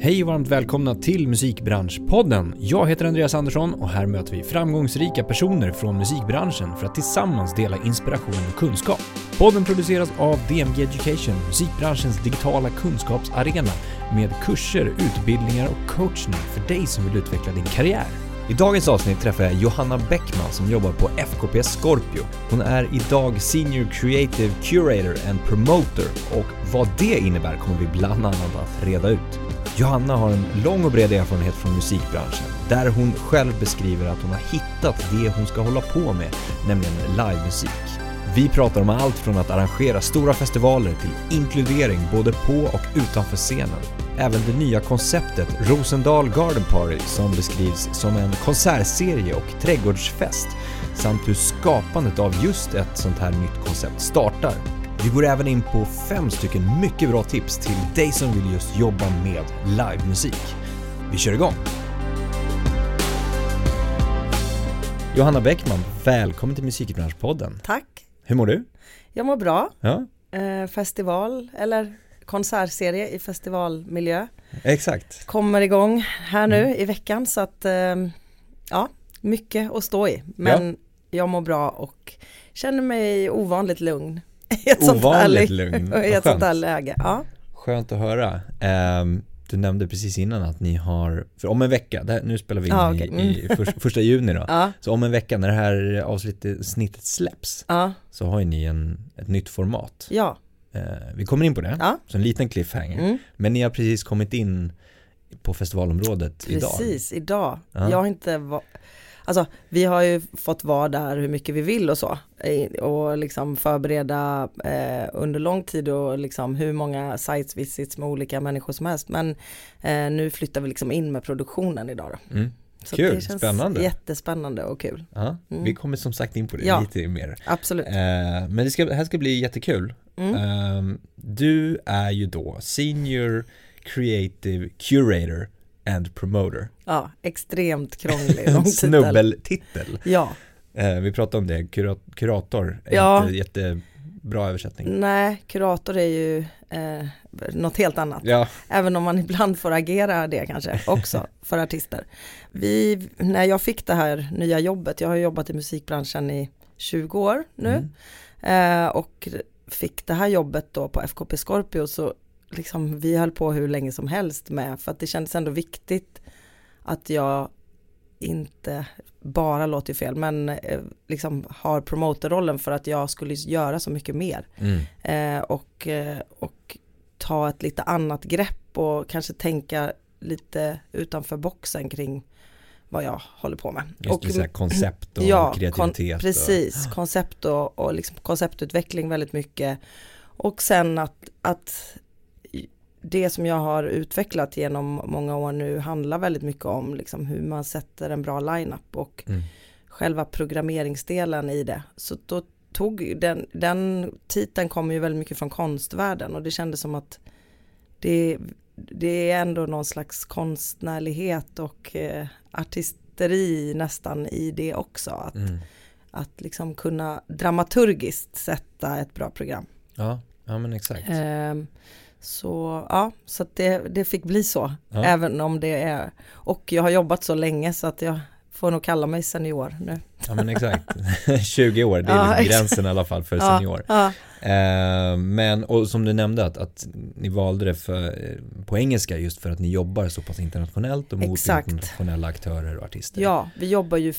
Hej och varmt välkomna till Musikbranschpodden. Jag heter Andreas Andersson och här möter vi framgångsrika personer från musikbranschen för att tillsammans dela inspiration och kunskap. Podden produceras av DMG Education, musikbranschens digitala kunskapsarena med kurser, utbildningar och coachning för dig som vill utveckla din karriär. I dagens avsnitt träffar jag Johanna Bäckman som jobbar på FKP Scorpio. Hon är idag Senior Creative Curator and Promoter och vad det innebär kommer vi bland annat att reda ut. Johanna har en lång och bred erfarenhet från musikbranschen där hon själv beskriver att hon har hittat det hon ska hålla på med, nämligen livemusik. Vi pratar om allt från att arrangera stora festivaler till inkludering både på och utanför scenen. Även det nya konceptet Rosendal Garden Party som beskrivs som en konsertserie och trädgårdsfest samt hur skapandet av just ett sånt här nytt koncept startar. Vi går även in på fem stycken mycket bra tips till dig som vill just jobba med livemusik. Vi kör igång! Johanna Bäckman, välkommen till Musikbranschpodden. Tack. Hur mår du? Jag mår bra. Ja, Eh, festival eller konsertserie i festivalmiljö exakt. kommer igång här nu Mm. i veckan så att eh, ja, mycket att stå i. Men jag mår bra och känner mig ovanligt lugn. I ett Ovanligt lugn. I ett sånt här läge. Ja, Skönt att höra. Ehm, du nämnde precis innan att ni har, för om en vecka, här, nu spelar vi in i, okej. Mm. i för, första juni då. ja, Så om en vecka när det här avsnittet snittet släpps ja, så har ju ni en, ett nytt format. ja. Eh, vi kommer in på det, ja. så en liten cliffhanger. Mm. Men ni har precis kommit in på festivalområdet idag. Precis, idag. Ja. Jag har inte va- Alltså vi har ju fått vara där hur mycket vi vill och så. Och liksom förbereda eh, under lång tid och liksom hur många sites visits med olika människor som helst. Men eh, nu flyttar vi liksom in med produktionen idag då. Mm. Så Kul, det känns spännande. jättespännande och kul. Ja, Mm. Vi kommer som sagt in på det Ja. lite mer. Absolut. Eh, men det, ska, här ska bli jättekul. Mm. Ehm, du är ju då Senior Creative Curator and Promoter. Ja, extremt krånglig titel. snubbeltitel. Ja, Eh, vi pratade om det, Kura- kurator är Ja. inte jättebra översättning. nej, kurator är ju eh, något helt annat. Ja, Även om man ibland får agera det kanske också för artister. Vi, när jag fick det här nya jobbet, jag har jobbat i musikbranschen i 20 år nu Mm. eh, och fick det här jobbet då på FKP Scorpio så liksom vi höll på hur länge som helst med för att det kändes ändå viktigt att jag inte bara låter fel men eh, liksom har promotorrollen för att jag skulle göra så mycket mer Mm. eh, och, eh, och ta ett lite annat grepp och kanske tänka lite utanför boxen kring vad jag håller på med. Just och, det, koncept och ja, kreativitet. Kon, precis, koncept och, och liksom konceptutveckling väldigt mycket. Och sen att, att det som jag har utvecklat genom många år nu handlar väldigt mycket om liksom hur man sätter en bra line-up och mm. själva programmeringsdelen i det. Så då tog den, den titeln kommer ju väldigt mycket från konstvärlden och det kändes som att det, det är ändå någon slags konstnärlighet och eh, artisteri nästan i det också. Att, Mm. att liksom kunna dramaturgiskt sätta ett bra program. Ja, ja men exakt. Ehm, så ja, så det, det fick bli så. Ja. Även om det är, och jag har jobbat så länge så att jag får nog kalla mig senior nu. Ja men exakt. 20 år, det är Ja, liksom exakt. gränsen i alla fall för senior. Ja, Eh, men, och som du nämnde att, att ni valde det för, eh, på engelska just för att ni jobbar så pass internationellt och mot Exakt. internationella aktörer och artister. ja, vi jobbar ju,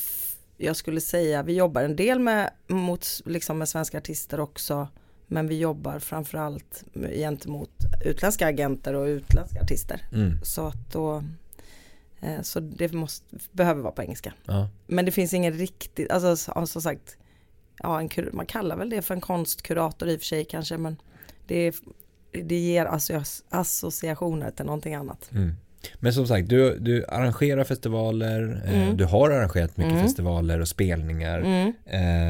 jag skulle säga, vi jobbar en del med, mot, liksom med svenska artister också. Men vi jobbar framförallt gentemot utländska agenter och utländska artister. Mm, Så att då, eh, så det måste, behöver vara på engelska. ja. Men det finns ingen riktigt, alltså som sagt, ja, en, man kallar väl det för en konstkurator i och för sig kanske, men det, det ger asso- associationer till någonting annat. Mm. Men som sagt, du, du arrangerar festivaler, eh, Mm. du har arrangerat mycket Mm. festivaler och spelningar Mm,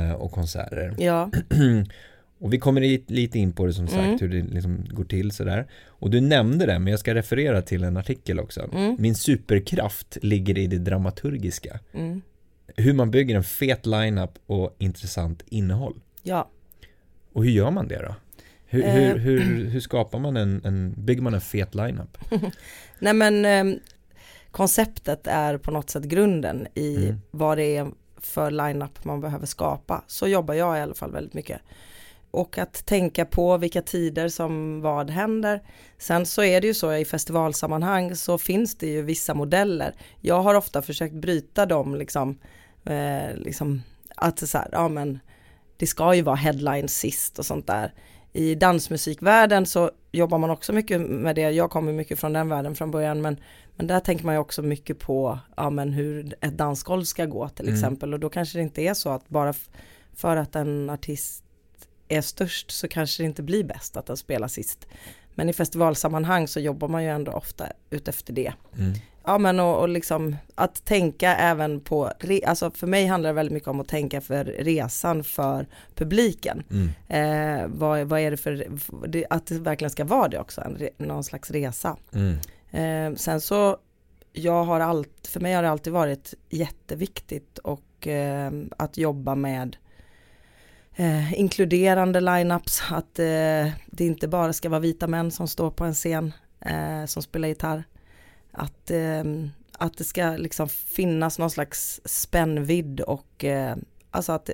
eh, och konserter. ja, och vi kommer lite in på det som sagt, Mm. hur det liksom går till sådär. Och du nämnde det, men jag ska referera till en artikel också. Mm. Min superkraft ligger i det dramaturgiska. mm, Hur man bygger en fet lineup och intressant innehåll. ja. Och hur gör man det då? Hur, hur, hur, hur skapar man en, en, bygger man en fet lineup? Nej men eh, konceptet är på något sätt grunden i mm. vad det är för lineup man behöver skapa. Så jobbar jag i alla fall väldigt mycket. Och att tänka på vilka tider som vad händer. Sen så är det ju så i festivalsammanhang så finns det ju vissa modeller. Jag har ofta försökt bryta dem liksom, eh, liksom att så här, ja men det ska ju vara headline sist och sånt där. I dansmusikvärlden så jobbar man också mycket med det, jag kommer mycket från den världen från början men, men där tänker man ju också mycket på ja, men hur ett dansgolv ska gå till mm. exempel och då kanske det inte är så att bara för att en artist är störst så kanske det inte blir bäst att den spelar sist. Men i festivalsammanhang så jobbar man ju ändå ofta utefter det. Mm. Ja men och, och liksom att tänka även på, alltså för mig handlar det väldigt mycket om att tänka för resan för publiken. Mm. Eh, vad, vad är det för, att det verkligen ska vara det också, en, någon slags resa. Mm. Eh, sen så, jag har allt, för mig har det alltid varit jätteviktigt och eh, att jobba med eh, inkluderande lineups, att eh, det inte bara ska vara vita män som står på en scen eh, som spelar gitarr. Att, eh, att det ska liksom finnas någon slags spännvidd och eh, alltså att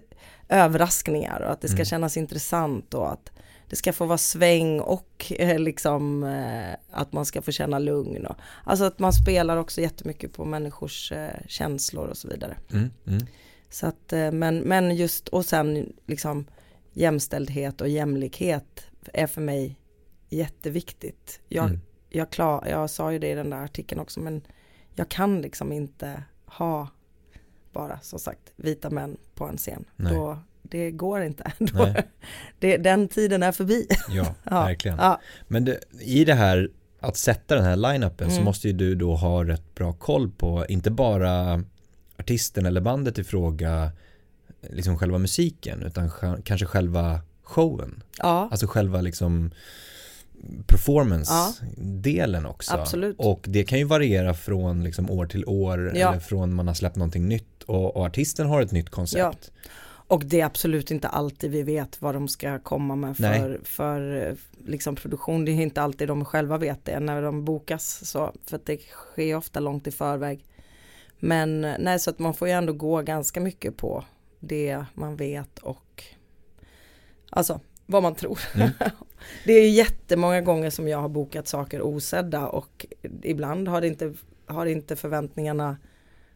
överraskningar och att det ska mm. kännas intressant och att det ska få vara sväng och eh, liksom eh, att man ska få känna lugn. Och, alltså att man spelar också jättemycket på människors eh, känslor och så vidare. Mm, mm. Så att, eh, men, men just och sen liksom jämställdhet och jämlikhet är för mig jätteviktigt. Jag, mm. jag, klar, jag sa ju det i den där artikeln också men jag kan liksom inte ha bara som sagt vita män på en scen. Då, det går inte. Då, det, den tiden är förbi. Ja, ja. verkligen. Ja. Men det, i det här att sätta den här line-upen mm. så måste ju du då ha rätt bra koll på inte bara artisten eller bandet i fråga liksom själva musiken utan kanske själva showen. Ja. Alltså själva liksom performance-delen ja. också. Absolut. Och det kan ju variera från liksom år till år ja. eller från man har släppt någonting nytt och, och artisten har ett nytt koncept. Och det är absolut inte alltid vi vet vad de ska komma med för, för liksom produktion. Det är inte alltid de själva vet det när de bokas så. För det sker ofta långt i förväg. Men nej, så att man får ju ändå gå ganska mycket på det man vet och alltså vad man tror. Mm. det är ju jättemånga gånger som jag har bokat saker osedda och ibland har det inte, har inte förväntningarna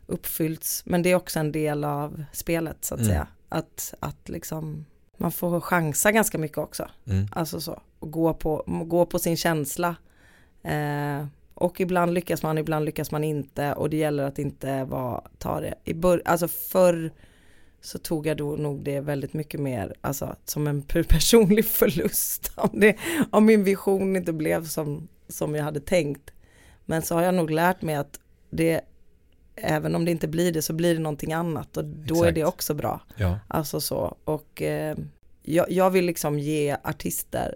uppfyllts. Men det är också en del av spelet så att mm. säga. Att, att liksom man får chansa ganska mycket också. Mm. Alltså så, och gå på, gå på sin känsla. Eh, och ibland lyckas man, ibland lyckas man inte och det gäller att inte vara, ta det i början, alltså förr så tog jag då nog det väldigt mycket mer, alltså som en personlig förlust om, det, om min vision inte blev som, som jag hade tänkt. Men så har jag nog lärt mig att det, även om det inte blir det så blir det någonting annat och då Exakt. är det också bra. Ja. Alltså så, och eh, jag, jag vill liksom ge artister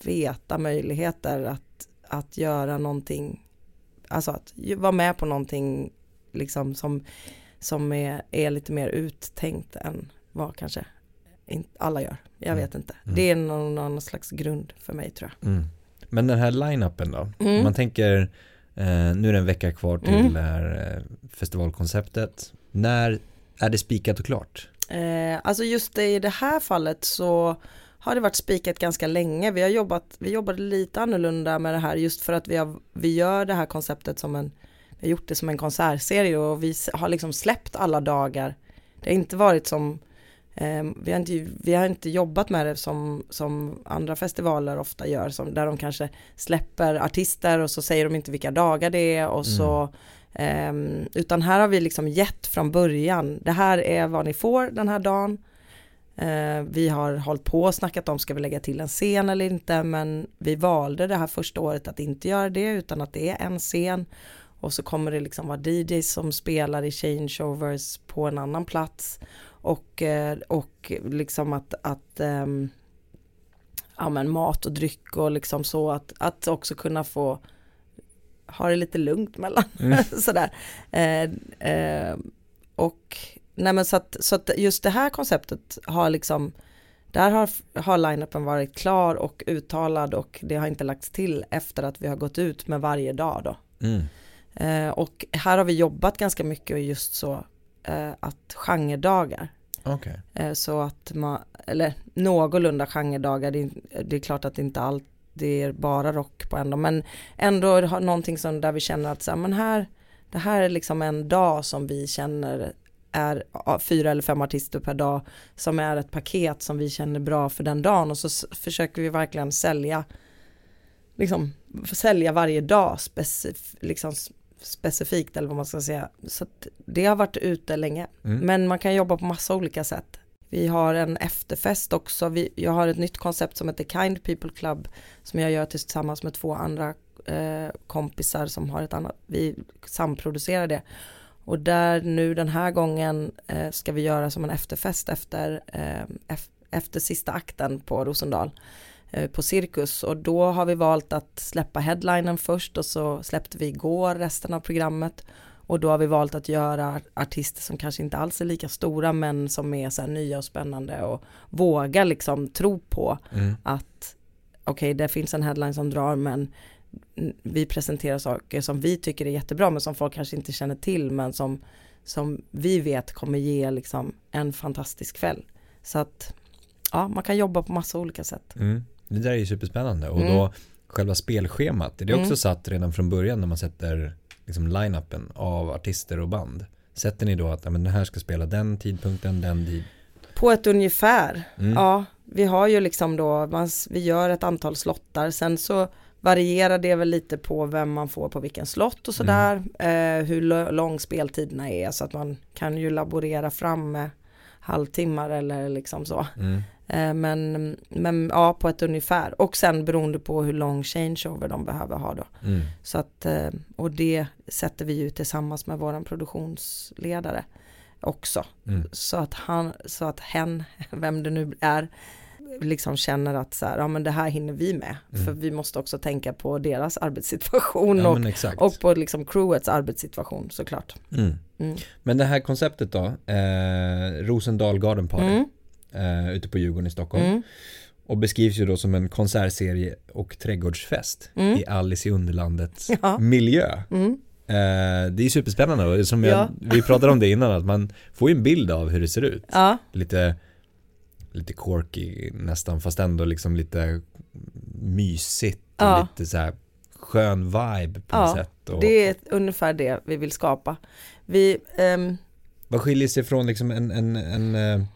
feta möjligheter att att göra någonting, alltså att vara med på någonting liksom som, som är, är lite mer uttänkt än vad kanske alla gör. Jag vet inte. Mm. Det är någon, någon, slags grund för mig tror jag. Mm. Men den här line-upen då? Mm. Man tänker, eh, nu är det en vecka kvar till mm. det här eh, festivalkonceptet. När är det spikat och klart? Eh, alltså just i det här fallet så har det varit spikat ganska länge. Vi har jobbat, vi jobbade lite annorlunda med det här just för att vi, har, vi gör det här konceptet som en, vi har gjort det som en konsertserie och vi har liksom släppt alla dagar. Det har inte varit som, eh, vi, har inte, vi har inte jobbat med det som, som andra festivaler ofta gör, som, där de kanske släpper artister och så säger de inte vilka dagar det är och så mm. eh, utan här har vi liksom gett från början, det här är vad ni får den här dagen vi har hållit på och snackat om ska vi lägga till en scen eller inte men vi valde det här första året att inte göra det utan att det är en scen och så kommer det liksom vara DJs som spelar i changeovers på en annan plats och, eh, och liksom att, att um, ja, men mat och dryck och liksom så att, att också kunna få ha det lite lugnt mellan mm. sådär. Eh, eh, och nej men så att, så att just det här konceptet har liksom där har, har line-upen varit klar och uttalad och det har inte lagts till efter att vi har gått ut med varje dag då. Mm. Eh, och här har vi jobbat ganska mycket just så eh, att genredagar. Okej. Eh, så att man, eller någorlunda genredagar, det är, det är klart att det inte allt det är bara rock på en dag, men ändå har någonting som där vi känner att så här, men här, det här är liksom en dag som vi känner är fyra eller fem artister per dag som är ett paket som vi känner bra för den dagen och så försöker vi verkligen sälja liksom sälja varje dag specif liksom specifikt eller vad man ska säga. Så det har varit ute länge. Mm. Men man kan jobba på massa olika sätt. Vi har en efterfest också. Vi, jag har ett nytt koncept som heter Kind People Club som jag gör tillsammans med två andra eh, kompisar som har ett annat, vi samproducerar det. Och där nu den här gången eh, ska vi göra som en efterfest efter, eh, ef- efter sista akten på Rosendal eh, på Cirkus och då har vi valt att släppa headlinen först och så släppte vi igår resten av programmet och då har vi valt att göra artister som kanske inte alls är lika stora men som är så här nya och spännande och vågar liksom tro på Mm. att okej det finns en headline som drar men vi presenterar saker som vi tycker är jättebra men som folk kanske inte känner till men som, som vi vet kommer ge liksom en fantastisk kväll. Så att ja, man kan jobba på massa olika sätt. Mm. Det där är ju superspännande och Mm. då själva spelschemat, är det också Mm. satt redan från början när man sätter liksom line-upen av artister och band? Sätter ni då att ja, men den här ska spela den tidpunkten, den tid? På ett ungefär, Mm. ja, vi har ju liksom då, man, vi gör ett antal slottar, sen så varierar det väl lite på vem man får på vilken slott och sådär, eh, hur lång speltiderna är så att man kan ju laborera fram med halvtimmar eller liksom så. Mm. Eh, men, men ja, på ett ungefär. Och sen beroende på hur lång changeover de behöver ha då. Mm. Så att, eh, och det sätter vi ju tillsammans med våran produktionsledare också. Mm. Så att han, så att hen, vem det nu är, liksom känner att så här, ja men det här hinner vi med. Mm. För vi måste också tänka på deras arbetssituation Ja och, och på liksom crewets arbetssituation såklart. Mm. Mm. Men det här konceptet då, eh, Rosendal Garden Party Mm. eh, ute på Djurgården i Stockholm Mm. och beskrivs ju då som en konsertserie och trädgårdsfest Mm. i Alice i Underlandets Ja. miljö. Eh, det är superspännande och som jag, Ja. vi pratade om det innan att man får ju en bild av hur det ser ut. Lite, lite quirky nästan fast ändå liksom lite mysigt och Ja. lite så här skön vibe på Ja, något sätt. Och det är ungefär det vi vill skapa. Vi, ehm, Vad skiljer sig från liksom en, en, en eh,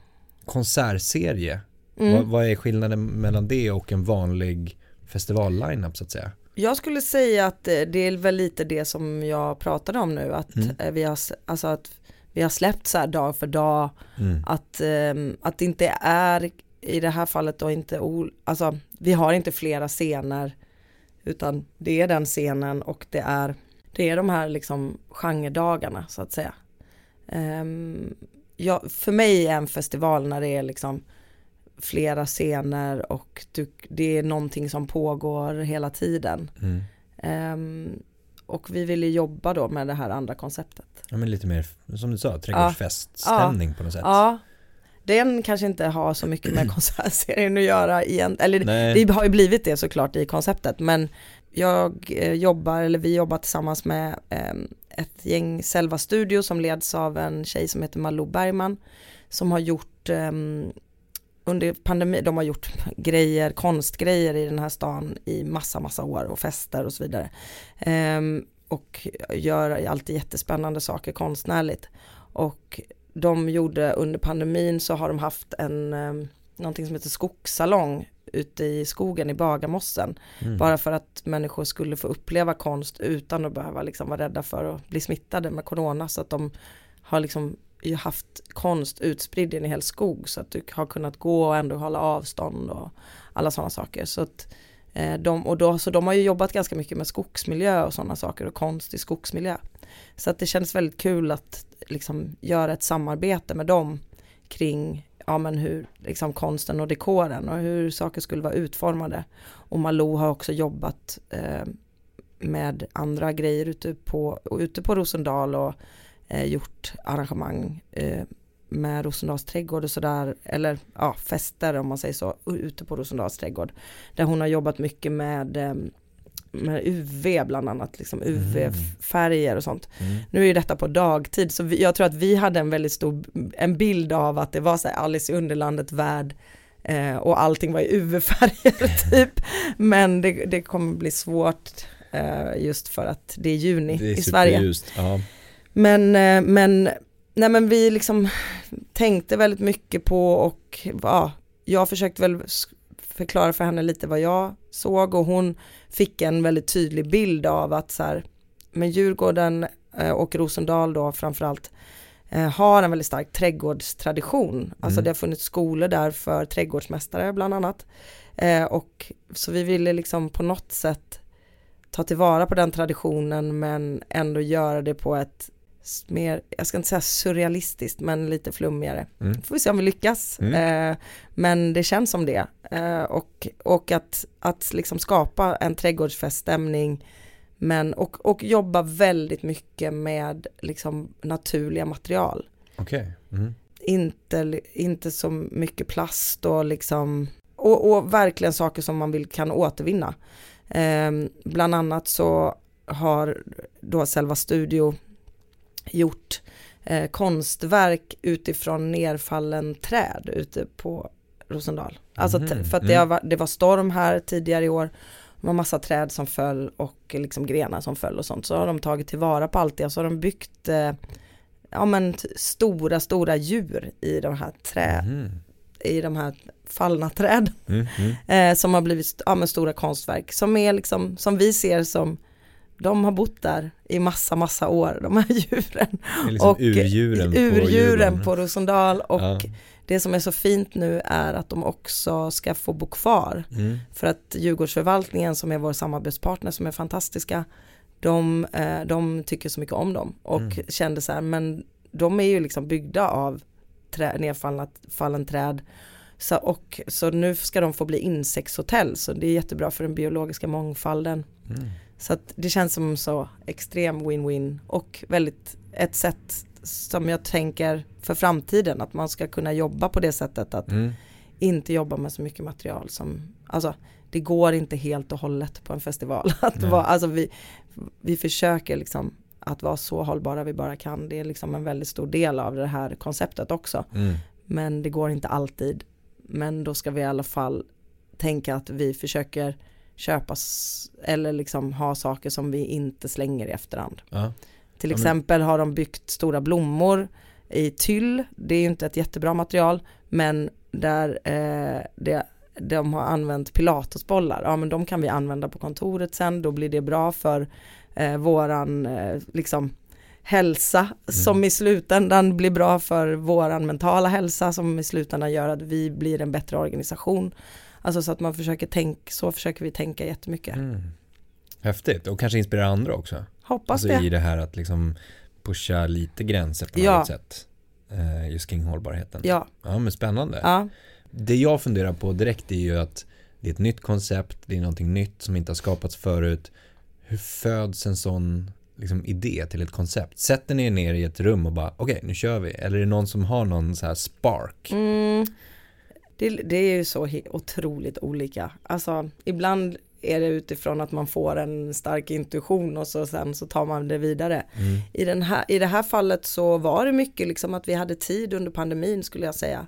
konsertserie? mm. Vad, vad är skillnaden mellan det och en vanlig festival-lineup så att säga? Jag skulle säga att eh, det är väl lite det som jag pratade om nu, att, Mm. eh, vi, har, alltså att vi har släppt så här dag för dag, Mm. att, ehm, att det inte är i det här fallet då inte, alltså vi har inte flera scener, utan det är den scenen och det är, det är de här liksom genredagarna så att säga. Ehm, ja, för mig är en festival när det är liksom flera scener och du, det är någonting som pågår hela tiden. Mm. Ehm, och vi vill ju jobba då med det här andra konceptet. Ja men lite mer, som du sa, trädgårdsfeststämning på något sätt. Ja, den kanske inte har så mycket med konsertserien att göra igen. Eller Nej. det har ju blivit det såklart i konceptet. Men jag eh, jobbar, eller vi jobbar tillsammans med eh, ett gäng Selva Studio som leds av en tjej som heter Malou Bergman. Som har gjort eh, under pandemin, de har gjort grejer, konstgrejer i den här stan i massa, massa år och fester och så vidare. Ehm, och gör alltid jättespännande saker konstnärligt. Och de gjorde under pandemin så har de haft en, um, någonting som heter skogssalong ute i skogen i Bagarmossen. Mm. Bara för att människor skulle få uppleva konst utan att behöva liksom vara rädda för att bli smittade med corona. Så att de har liksom ju haft konst utspridd i en hel skog så att du har kunnat gå och ändå hålla avstånd och alla sådana saker. Så, att, eh, de, och då, så de har ju jobbat ganska mycket med skogsmiljö och sådana saker och konst i skogsmiljö. Så att det kändes väldigt kul att liksom göra ett samarbete med dem kring ja, men hur liksom konsten och dekoren och hur saker skulle vara utformade. Och Malou har också jobbat eh, med andra grejer ute på, ute på Rosendal och eh, gjort arrangemang eh, med Rosendals trädgård och sådär, eller ja, fester om man säger så, ute på Rosendals trädgård. Där hon har jobbat mycket med, eh, med UV bland annat, liksom UV-färger och sånt. Mm. Nu är ju detta på dagtid, så vi, jag tror att vi hade en väldigt stor, en bild av att det var så här Alice i Underlandet värld eh, och allting var i UV-färger typ. Men det, det kommer bli svårt eh, just för att det är juni Det är i Sverige. superljust. Ja. Men, eh, men, nej men vi liksom tänkte väldigt mycket på och ja, jag försökte väl förklara för henne lite vad jag såg och hon fick en väldigt tydlig bild av att så här, men Djurgården eh, och Rosendal då framförallt eh, har en väldigt stark trädgårdstradition. Alltså Mm. det har funnits skolor där för trädgårdsmästare bland annat. Och så vi ville liksom på något sätt ta tillvara på den traditionen men ändå göra det på ett mer, jag ska inte säga surrealistiskt men lite flummigare. Mm. Får vi se om vi lyckas. Mm. Eh, men det känns som det. Eh, och och att, att liksom skapa en trädgårdsfeststämning men, och, och jobba väldigt mycket med liksom naturliga material. Okej. Mm. Inte, inte så mycket plast och liksom och, och verkligen saker som man vill kan återvinna. Eh, bland annat så har då Selva Studio gjort eh, konstverk utifrån nerfallen träd ute på Rosendal. Alltså Mhm, för att det, mm. har, det var storm här tidigare i år. Det var massa träd som föll och liksom grenar som föll och sånt. Så har de tagit tillvara på allt det och så har de byggt eh, ja, men stora, stora djur i de här trä, Mhm. i de här fallna träd Mm. Mm. eh, som har blivit ja, men stora konstverk som är liksom, som vi ser som de har bott där i massa, massa år, de här djuren. Liksom Och urdjuren, på Urdjuren Djurgården. på Rosendal och Ja. det som är så fint nu är att de också ska få bo kvar. Mm. För att Djurgårdsförvaltningen som är vår samarbetspartner som är fantastiska, de, eh, de tycker så mycket om dem och Mm. kände så här, men de är ju liksom byggda av trä, nedfallna fallen träd. Så, och, så nu ska de få bli insektshotell så det är jättebra för den biologiska mångfalden. Mm. Så det känns som så extrem win-win och väldigt ett sätt som jag tänker för framtiden att man ska kunna jobba på det sättet att Mm. inte jobba med så mycket material som, alltså det går inte helt och hållet på en festival. Att Nej. vara, alltså vi, vi försöker liksom att vara så hållbara vi bara kan. Det är liksom en väldigt stor del av det här konceptet också. Mm. Men det går inte alltid. Men då ska vi i alla fall tänka att vi försöker köpa eller liksom ha saker som vi inte slänger i efterhand. Ja. Till exempel har de byggt stora blommor i tyll. Det är ju inte ett jättebra material men där eh, det, de har använt pilatesbollar. Ja men de kan vi använda på kontoret sen. Då blir det bra för eh, våran eh, liksom hälsa som i slutändan blir bra för våran mentala hälsa som i slutändan gör att vi blir en bättre organisation. Alltså så att man försöker tänka, så försöker vi tänka jättemycket. Mm. Häftigt och kanske inspirera andra också. Hoppas Alltså det. i det här att liksom pusha lite gränser på Ja. något sätt. Eh, just kring hållbarheten. Ja, Ja men spännande. ja, Det jag funderar på direkt är ju att det är ett nytt koncept, det är någonting nytt som inte har skapats förut. Hur föds en sån liksom, idé till ett koncept? Sätter ni er ner i ett rum och bara okej nu kör vi? Eller är det någon som har någon så här spark? Mm, det, det är ju så otroligt olika. Alltså ibland är det utifrån att man får en stark intuition och så sen så tar man det vidare. Mm. I, den här, I det här fallet så var det mycket liksom att vi hade tid under pandemin skulle jag säga.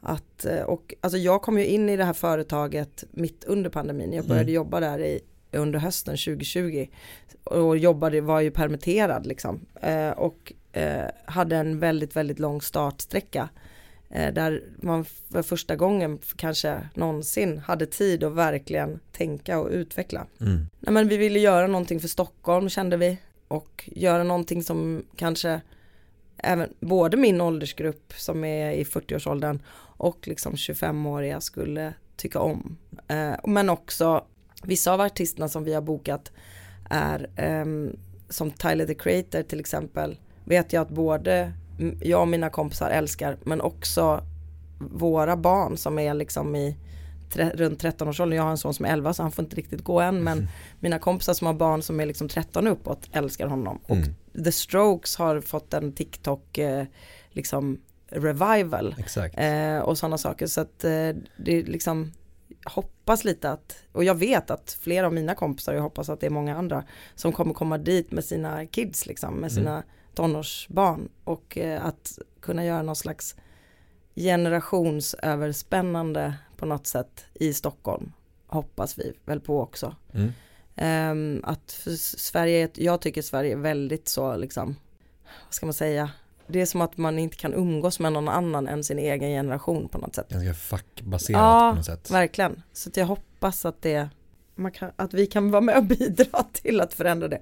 Att, eh, och, alltså jag kom ju in i det här företaget mitt under pandemin. Jag började Mm. jobba där i, under hösten 2020 och jobbade, var ju permitterad liksom. Eh, och eh, hade en väldigt, väldigt lång startsträcka. Eh, där man för första gången kanske någonsin hade tid att verkligen tänka och utveckla. Mm. Nej, men vi ville göra någonting för Stockholm kände vi och göra någonting som kanske även både min åldersgrupp som är i 40-årsåldern och liksom 25-åriga skulle tycka om. Eh, men också vissa av artisterna som vi har bokat är ehm, som Tyler the Creator till exempel vet jag att både jag och mina kompisar älskar men också våra barn som är liksom i tre, runt 13-årsåldern. Jag har en son som är 11 så han får inte riktigt gå än men mina kompisar som har barn som är liksom 13 uppåt älskar honom. Och Mm. The Strokes har fått en TikTok eh, liksom revival eh, och sådana saker så att eh, det är liksom hoppas lite att, och jag vet att flera av mina kompisar, jag hoppas att det är många andra som kommer komma dit med sina kids liksom, med sina Mm. Tonårsbarn och eh, att kunna göra någon slags generationsöverspännande på något sätt i Stockholm hoppas vi väl på också. Mm. Ehm, att Sverige, jag tycker Sverige är väldigt så liksom, vad ska man säga, det är som att man inte kan umgås med någon annan än sin egen generation på något sätt. Ganska fackbaserat Ja, på något sätt. Verkligen, så jag hoppas att det, kan, att vi kan vara med och bidra till att förändra det.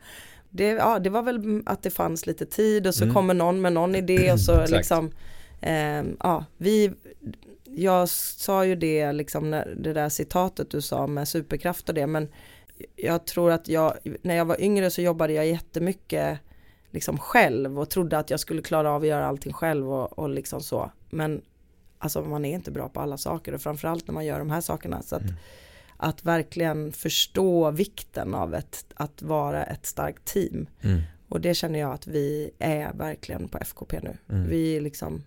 Det, ja, det var väl att det fanns lite tid och så Mm. kommer någon med någon idé och så liksom, ehm, ja, vi, jag sa ju det liksom, när, det där citatet du sa med superkraft och det, men jag tror att jag, när jag var yngre så jobbade jag jättemycket liksom själv och trodde att jag skulle klara av att göra allting själv och, och liksom så. Men alltså man är inte bra på alla saker och framförallt när man gör de här sakerna. Så att, Mm. Att verkligen förstå vikten av ett, att vara ett starkt team. Mm. Och det känner jag att vi är verkligen på FKP nu. Mm. Vi, är liksom,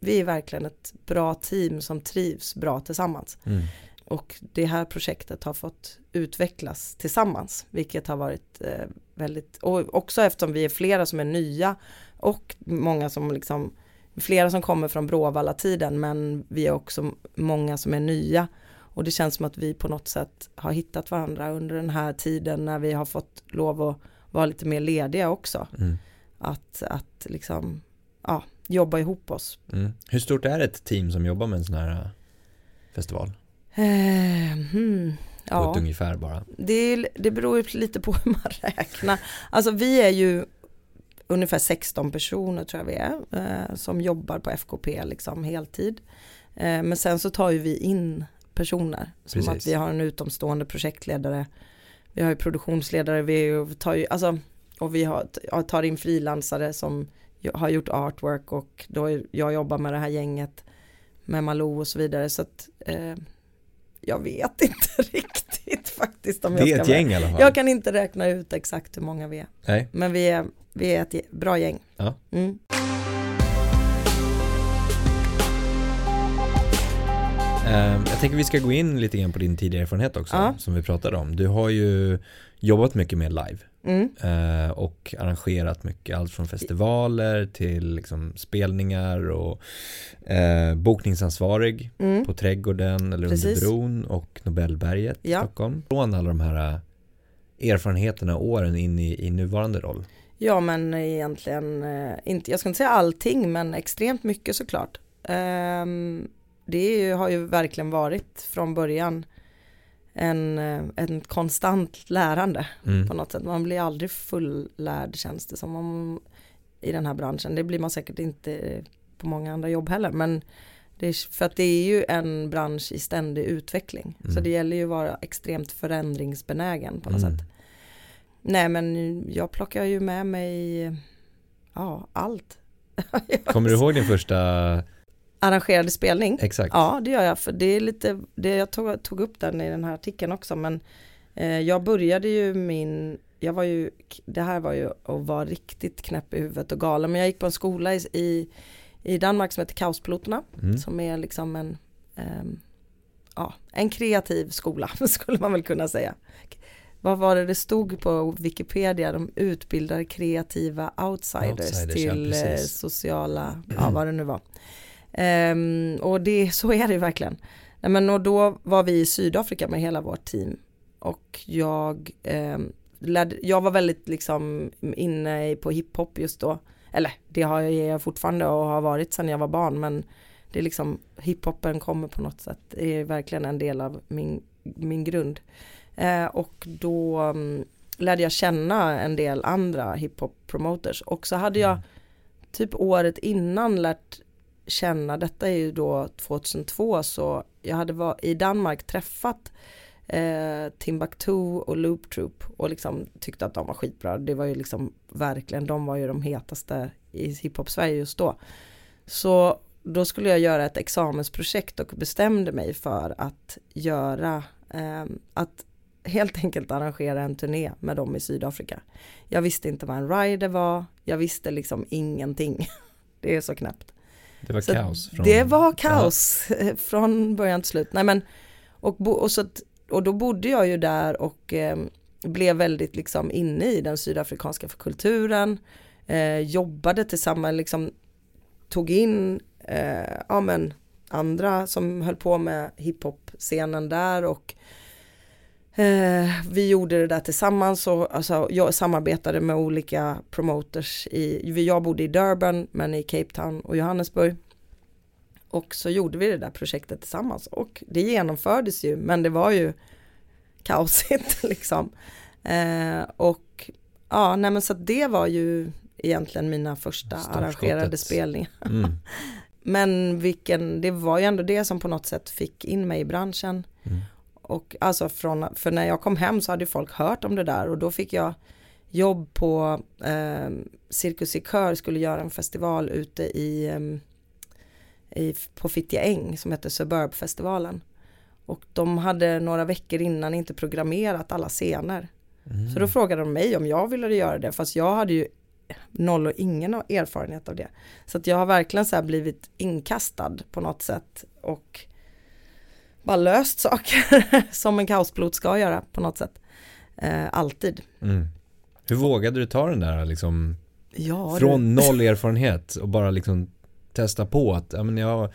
vi är verkligen ett bra team som trivs bra tillsammans. Mm. Och det här projektet har fått utvecklas tillsammans, vilket har varit eh, väldigt, och också eftersom vi är flera som är nya och många som liksom, flera som kommer från Bråvalla-tiden, men vi är också många som är nya. Och det känns som att vi på något sätt har hittat varandra under den här tiden när vi har fått lov att vara lite mer lediga också. Mm. Att, att liksom, ja, jobba ihop oss. Mm. Hur stort är ett team som jobbar med en sån här äh, festival? Eh, hmm, På ja. ett ungefär bara. Det, det beror ju lite på hur man räknar. Alltså vi är ju ungefär 16 personer tror jag vi är eh, som jobbar på FKP liksom heltid. Eh, men sen så tar ju vi in personer. Som Precis. att vi har en utomstående projektledare. Vi har ju produktionsledare, vi tar ju, alltså, och vi har, tar in frilansare som har gjort artwork och då är- jag jobbar med det här gänget med Malou och så vidare. Så att eh, jag vet inte riktigt faktiskt om Det jag är ska ett vara- gäng i alla fall. Jag kan inte räkna ut exakt hur många vi är. Nej. Men vi är, vi är ett bra gäng. Ja. Mm. Jag tänker vi ska gå in lite grann på din tidigare erfarenhet också, Ja. som vi pratade om. Du har ju jobbat mycket med live Mm. eh, och arrangerat mycket, allt från festivaler till liksom spelningar och eh, bokningsansvarig Mm. på Trädgården eller Precis. under bron och Nobelberget i Ja. Stockholm. Från alla de här eh, erfarenheterna och åren in i, i nuvarande roll. Ja men egentligen, eh, inte, jag ska inte säga allting men extremt mycket såklart. Ehm, det har ju verkligen varit från början en, eh, en konstant lärande Mm. på något sätt. Man blir aldrig fullärd känns det som om, i den här branschen. Det blir man säkert inte på många andra jobb heller. Men det är, för att det är ju en bransch i ständig utveckling. Så Mm. det gäller ju att vara extremt förändringsbenägen på något Mm. sätt. Nej men jag plockar ju med mig ja, allt. Kommer du ihåg din första, Arrangerade spelning? exakt? Ja det gör jag för det är lite, det, jag tog, tog upp den i den här artikeln också men eh, jag började ju min, jag var ju, det här var ju att vara riktigt knäpp i huvudet och galen men jag gick på en skola i, i, i Danmark som heter Kaospiloterna Mm. som är liksom en, ehm, ja, en kreativ skola skulle man väl kunna säga. Vad var det det stod på Wikipedia? De utbildar kreativa outsiders, Outsiders, ja, till eh, precis. sociala, ja vad det nu var. Ehm, och det, så är det verkligen. Nej, men och då var vi i Sydafrika med hela vårt team. Och jag, ehm, lärde, jag var väldigt liksom inne på hiphop just då. Eller det har jag, fortfarande och har varit sedan jag var barn. Men det är liksom hiphopen kommer på något sätt. Det är verkligen en del av min, min grund. Eh, och då mm, lärde jag känna en del andra hiphop promoters. Och så hade jag typ året innan lärt känna, detta är ju då 2002, så jag hade var, i Danmark träffat eh, Timbuktu och Loop Troop och liksom tyckte att de var skitbra. Det var ju liksom verkligen, de var ju de hetaste i hiphop-Sverige just då. Så då skulle jag göra ett examensprojekt och bestämde mig för att göra, eh, att helt enkelt arrangera en turné med dem i Sydafrika. Jag visste inte vad en rider var, jag visste liksom ingenting. Det är så knäppt. Det var Så kaos. Från... Det var kaos eh, från början till slut. Nej, men, och bo, och, så, att- och då bodde jag ju där och eh, blev väldigt liksom inne i den sydafrikanska kulturen. Eh, jobbade tillsammans, liksom tog in eh, ja, men, andra som höll på med hiphop-scenen där och vi gjorde det där tillsammans och alltså, jag samarbetade med olika promoters i, jag bodde i Durban men i Cape Town och Johannesburg. Och så gjorde vi det där projektet tillsammans och det genomfördes ju men det var ju kaosigt liksom. Eh, och ja, nej men så det var ju egentligen mina första arrangerade spelningar. Mm. Men vilken, det var ju ändå det som på något sätt fick in mig i branschen. Mm. Och alltså från, för när jag kom hem så hade folk hört om det där och då fick jag jobb på eh, Cirkus i Kör skulle göra en festival ute i, eh, i på Fittja Äng som heter Suburbfestivalen. Och de hade några veckor innan inte programmerat alla scener. Mm. Så då frågade de mig om jag ville göra det fast jag hade ju noll och ingen erfarenhet av det. Så att jag har verkligen så blivit inkastad på något sätt och bara löst saker som en kaospilot ska göra på något sätt. Eh, alltid. Mm. Hur vågade du ta den där liksom Ja, från noll erfarenhet och bara liksom testa på att ja, men jag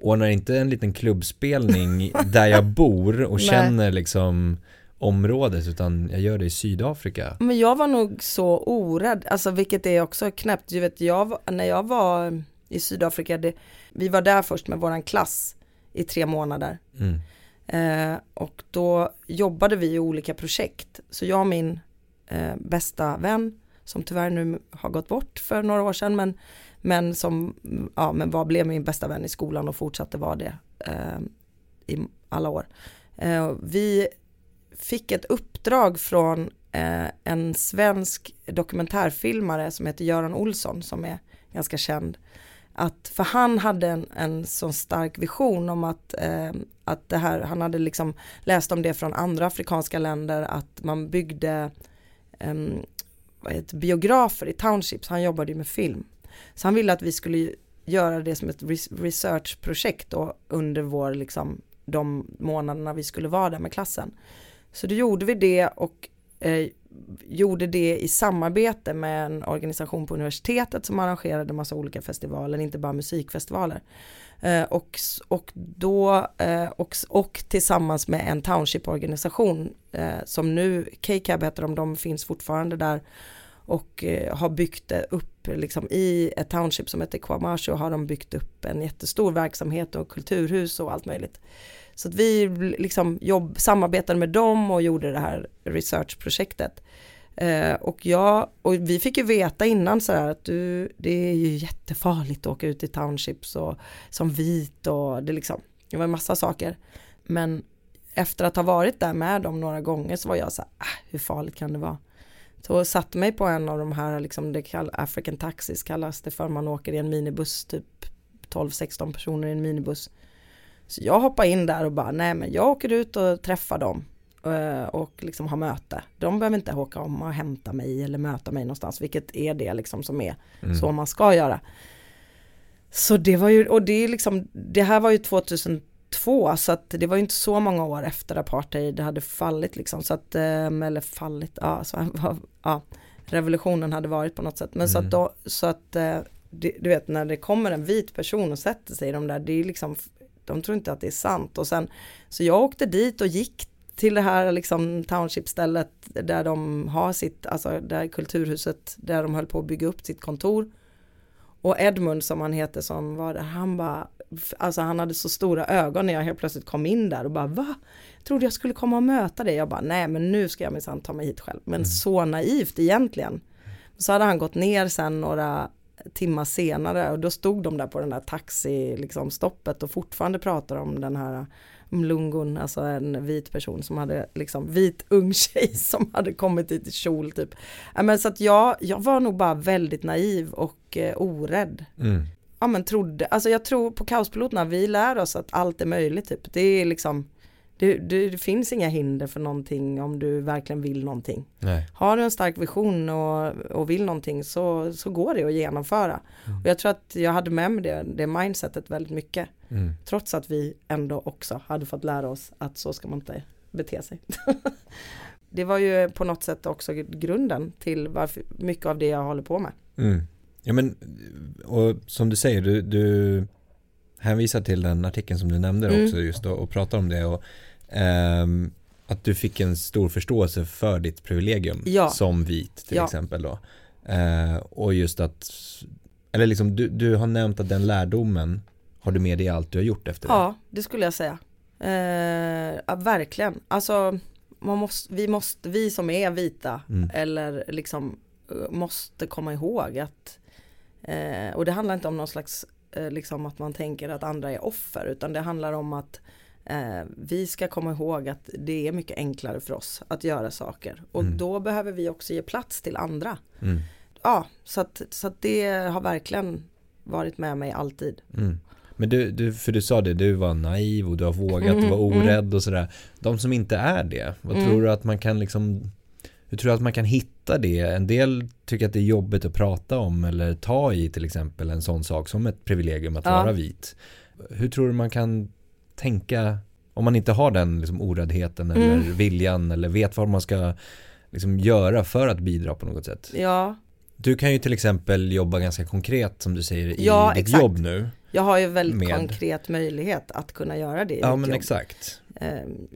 ordnar inte en liten klubbspelning där jag bor och känner liksom området utan jag gör det i Sydafrika. Men jag var nog så orädd, alltså vilket är också knäppt. Du vet, jag, när jag var i Sydafrika, det, vi var där först med våran klass i tre månader. Mm. Eh, och då jobbade vi i olika projekt. Så jag och min eh, bästa vän, som tyvärr nu har gått bort för några år sedan, men, men som ja, men var, blev min bästa vän i skolan och fortsatte vara det eh, i alla år. Eh, vi fick ett uppdrag från eh, en svensk dokumentärfilmare som heter Göran Olsson som är ganska känd. Att, för han hade en, en sån stark vision om att, eh, att det här, han hade liksom läst om det från andra afrikanska länder att man byggde eh, vad heter, biografer i townships, han jobbade ju med film. Så han ville att vi skulle göra det som ett researchprojekt då under vår, liksom, de månaderna vi skulle vara där med klassen. Så då gjorde vi det och eh, gjorde det i samarbete med en organisation på universitetet som arrangerade massa olika festivaler, inte bara musikfestivaler. Eh, och, och då eh, och, och tillsammans med en township-organisation eh, som nu, KCAB heter de, de finns fortfarande där och eh, har byggt upp liksom i ett township som heter Kwamashu har de byggt upp en jättestor verksamhet och kulturhus och allt möjligt. Så att vi liksom jobb, samarbetade med dem och gjorde det här researchprojektet. Eh, och, jag, och vi fick ju veta innan så här att du, det är ju jättefarligt att åka ut i townships och som vit och det liksom, det var en massa saker. Men efter att ha varit där med dem några gånger så var jag så här, ah, hur farligt kan det vara? Så satte mig på en av de här, liksom det kall, African taxis kallas det för, man åker i en minibuss, typ 12-16 personer i en minibuss. Så jag hoppar in där och bara, nej men jag åker ut och träffar dem eh, och liksom har möte. De behöver inte åka om och hämta mig eller möta mig någonstans, vilket är det liksom som är Mm. så man ska göra. Så det var ju, och det är liksom, det här var ju 2002 så att det var ju inte så många år efter apartheid hade fallit liksom så att, eh, eller fallit, ja, så, ja revolutionen hade varit på något sätt. Men så Mm. att då, så att eh, det, du vet när det kommer en vit person och sätter sig i de där, det är liksom, de tror inte att det är sant. Och sen, så jag åkte dit och gick till det här liksom township-stället där de har sitt, alltså där kulturhuset, där de höll på att bygga upp sitt kontor. Och Edmund som han heter som var där, han bara, alltså han hade så stora ögon när jag helt plötsligt kom in där och bara va? Jag trodde jag skulle komma och möta dig. Jag bara nej men nu ska jag minsann ta mig hit själv. Men så naivt egentligen. Så hade han gått ner sen några timmar senare och då stod de där på den där taxi liksom stoppet och fortfarande pratade om den här Mlungun, alltså en vit person som hade liksom vit ung tjej som hade kommit i kjol typ. Ja, men så att jag, jag var nog bara väldigt naiv och eh, orädd. Mm. Ja men trodde, alltså jag tror på kaospiloterna, vi lär oss att allt är möjligt typ. Det är liksom, det, det, det, finns inga hinder för någonting om du verkligen vill någonting. Nej. Har du en stark vision och, och vill någonting så, så går det att genomföra. Mm. Och jag tror att jag hade med mig det, det mindsetet väldigt mycket. Mm. Trots att vi ändå också hade fått lära oss att så ska man inte bete sig. det var ju på något sätt också grunden till varför, mycket av det jag håller på med. Mm. Ja men, och som du säger, du, du hänvisar till den artikeln som du nämnde mm. också just då och pratar om det och um, att du fick en stor förståelse för ditt privilegium ja. som vit till ja. exempel då. Uh, och just att, eller liksom du, du har nämnt att den lärdomen har du med dig i allt du har gjort efter det? Ja, det skulle jag säga. Uh, ja, verkligen. Alltså, man måste, vi, måste, vi som är vita mm. eller liksom eh, måste komma ihåg att uh, och det handlar inte om någon slags liksom att man tänker att andra är offer utan det handlar om att Eh, vi ska komma ihåg att det är mycket enklare för oss att göra saker och mm. då behöver vi också ge plats till andra. Mm. Ja, så att, så att det har verkligen varit med mig alltid. Mm. Men du, du, för du sa det, du var naiv och du har vågat, du var mm, orädd och sådär. De som inte är det, vad mm. tror du att man kan liksom hur tror du att man kan hitta det? En del tycker att det är jobbigt att prata om eller ta i till exempel en sån sak som ett privilegium att ja. vara vit. Hur tror du man kan tänka om man inte har den liksom, oräddheten eller mm. viljan eller vet vad man ska liksom, göra för att bidra på något sätt. Ja. Du kan ju till exempel jobba ganska konkret som du säger i ja, ditt exakt. jobb nu. Jag har ju väldigt med... konkret möjlighet att kunna göra det i Ja mitt men jobb. exakt. Eh,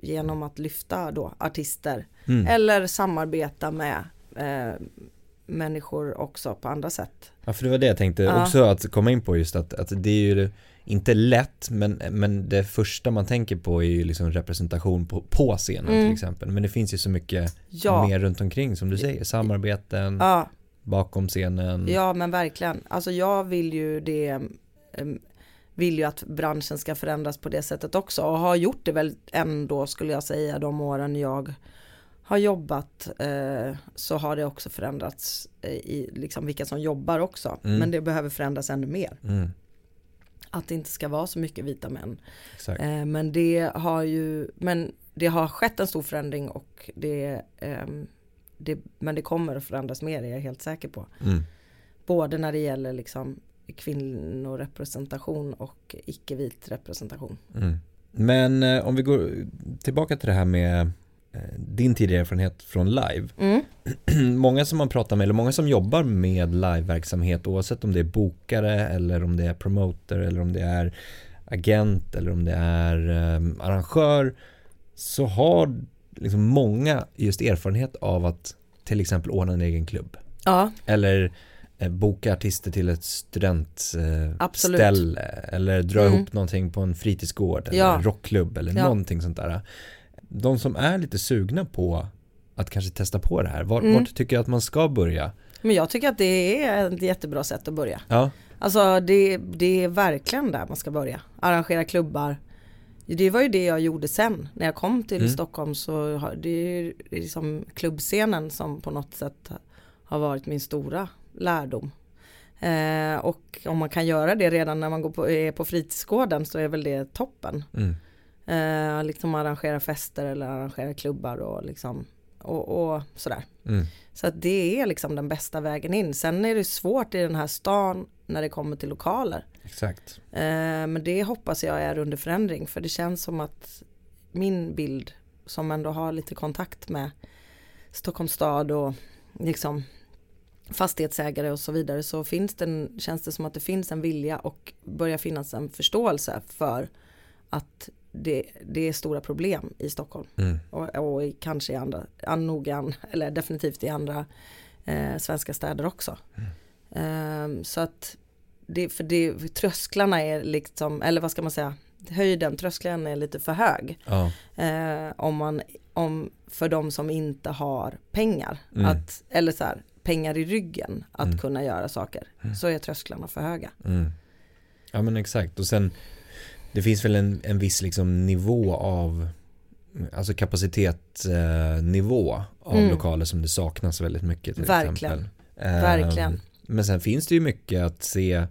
genom att lyfta då artister mm. eller samarbeta med eh, människor också på andra sätt. Ja för det var det jag tänkte ja. också att komma in på just att, att det är ju inte lätt men, men det första man tänker på är ju liksom representation på, på scenen mm. till exempel. Men det finns ju så mycket ja. mer runt omkring som du säger, samarbeten, ja. bakom scenen. Ja men verkligen, alltså jag vill ju det vill ju att branschen ska förändras på det sättet också och har gjort det väl ändå skulle jag säga de åren jag har jobbat eh, så har det också förändrats i liksom vilka som jobbar också. Mm. Men det behöver förändras ännu mer. Mm att det inte ska vara så mycket vita män. Eh, men det har ju, men det har skett en stor förändring och det, eh, det men det kommer att förändras mer, är jag helt säker på. Mm. Både när det gäller liksom kvinnorepresentation och icke-vit representation. Mm. Men eh, om vi går tillbaka till det här med din tidigare erfarenhet från live. Mm. många som man pratar med, eller många som jobbar med liveverksamhet oavsett om det är bokare eller om det är promoter eller om det är agent eller om det är um, arrangör så har liksom många just erfarenhet av att till exempel ordna en egen klubb. Ja. Eller eh, boka artister till ett studentställe eh, eller dra mm. ihop någonting på en fritidsgård eller ja. rockklubb eller ja. någonting sånt där de som är lite sugna på att kanske testa på det här, vart, mm. vart tycker jag att man ska börja? Men jag tycker att det är ett jättebra sätt att börja. Ja. Alltså det, det är verkligen där man ska börja. Arrangera klubbar. Det var ju det jag gjorde sen. När jag kom till mm. Stockholm så har det är liksom klubbscenen som på något sätt har varit min stora lärdom. Eh, och om man kan göra det redan när man går på, är på fritidsgården så är väl det toppen. Mm. Eh, liksom arrangera fester eller arrangera klubbar och liksom och, och sådär. Mm. Så att det är liksom den bästa vägen in. Sen är det svårt i den här stan när det kommer till lokaler. Exakt. Eh, men det hoppas jag är under förändring för det känns som att min bild som ändå har lite kontakt med Stockholms stad och liksom fastighetsägare och så vidare så finns det en, känns det som att det finns en vilja och börjar finnas en förståelse för att det, det är stora problem i Stockholm. Mm. Och, och kanske i andra, nog eller definitivt i andra eh, svenska städer också. Mm. Eh, så att det, för det, trösklarna är liksom, eller vad ska man säga, höjden, tröskeln är lite för hög. Ja. Eh, om man, om, för de som inte har pengar, mm. att, eller så här, pengar i ryggen att mm. kunna göra saker, mm. så är trösklarna för höga. Mm. Ja men exakt och sen det finns väl en, en viss liksom nivå av Alltså kapacitetsnivå av mm. lokaler som det saknas väldigt mycket till Verkligen. exempel. Verkligen. Eh, men sen finns det ju mycket att se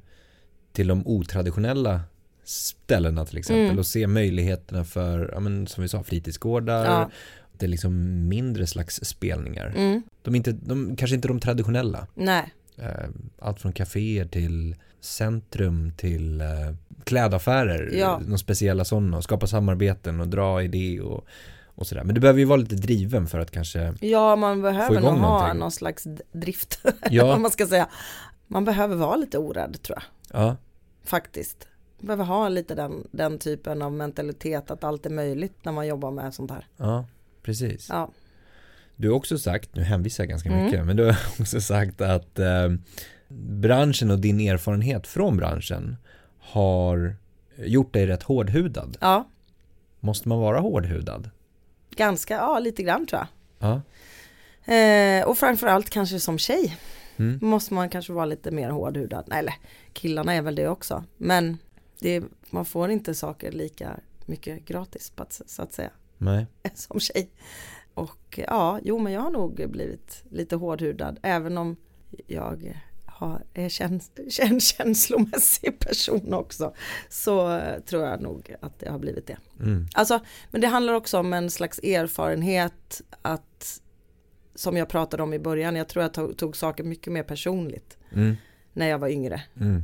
till de otraditionella ställena till exempel Mm. och se möjligheterna för, ja, men, som vi sa, fritidsgårdar. Ja. Det är liksom mindre slags spelningar. Mm. De, är inte, de kanske inte de traditionella. Nej, Eh, Allt från kaféer till centrum till eh, klädaffärer. Ja. De speciella sådana och skapa samarbeten och dra idé och, och sådär. Men du behöver ju vara lite driven för att kanske, ja man behöver nog ha någonting. någon slags drift, Ja. om man ska säga. Man behöver vara lite orädd tror jag, ja, faktiskt. Man behöver ha lite den, den typen av mentalitet att allt är möjligt när man jobbar med sånt här. ja, precis. Ja, Du har också sagt, nu hänvisar jag ganska Mm. mycket, men du har också sagt att eh, branschen och din erfarenhet från branschen har gjort dig rätt hårdhudad. ja Måste man vara hårdhudad? ganska, ja lite grann tror jag. Ja. Eh, och framförallt kanske som tjej Mm. måste man kanske vara lite mer hårdhudad. Nej, eller killarna är väl det också. Men det, man får inte saker lika mycket gratis så att säga Nej. som tjej. Och ja, jo men jag har nog blivit lite hårdhudad även om jag är käns en känslomässig person också. Så tror jag nog att det har blivit det. Mm. Alltså, men det handlar också om en slags erfarenhet att som jag pratade om i början, jag tror jag tog, tog saker mycket mer personligt Mm. när jag var yngre. Mm.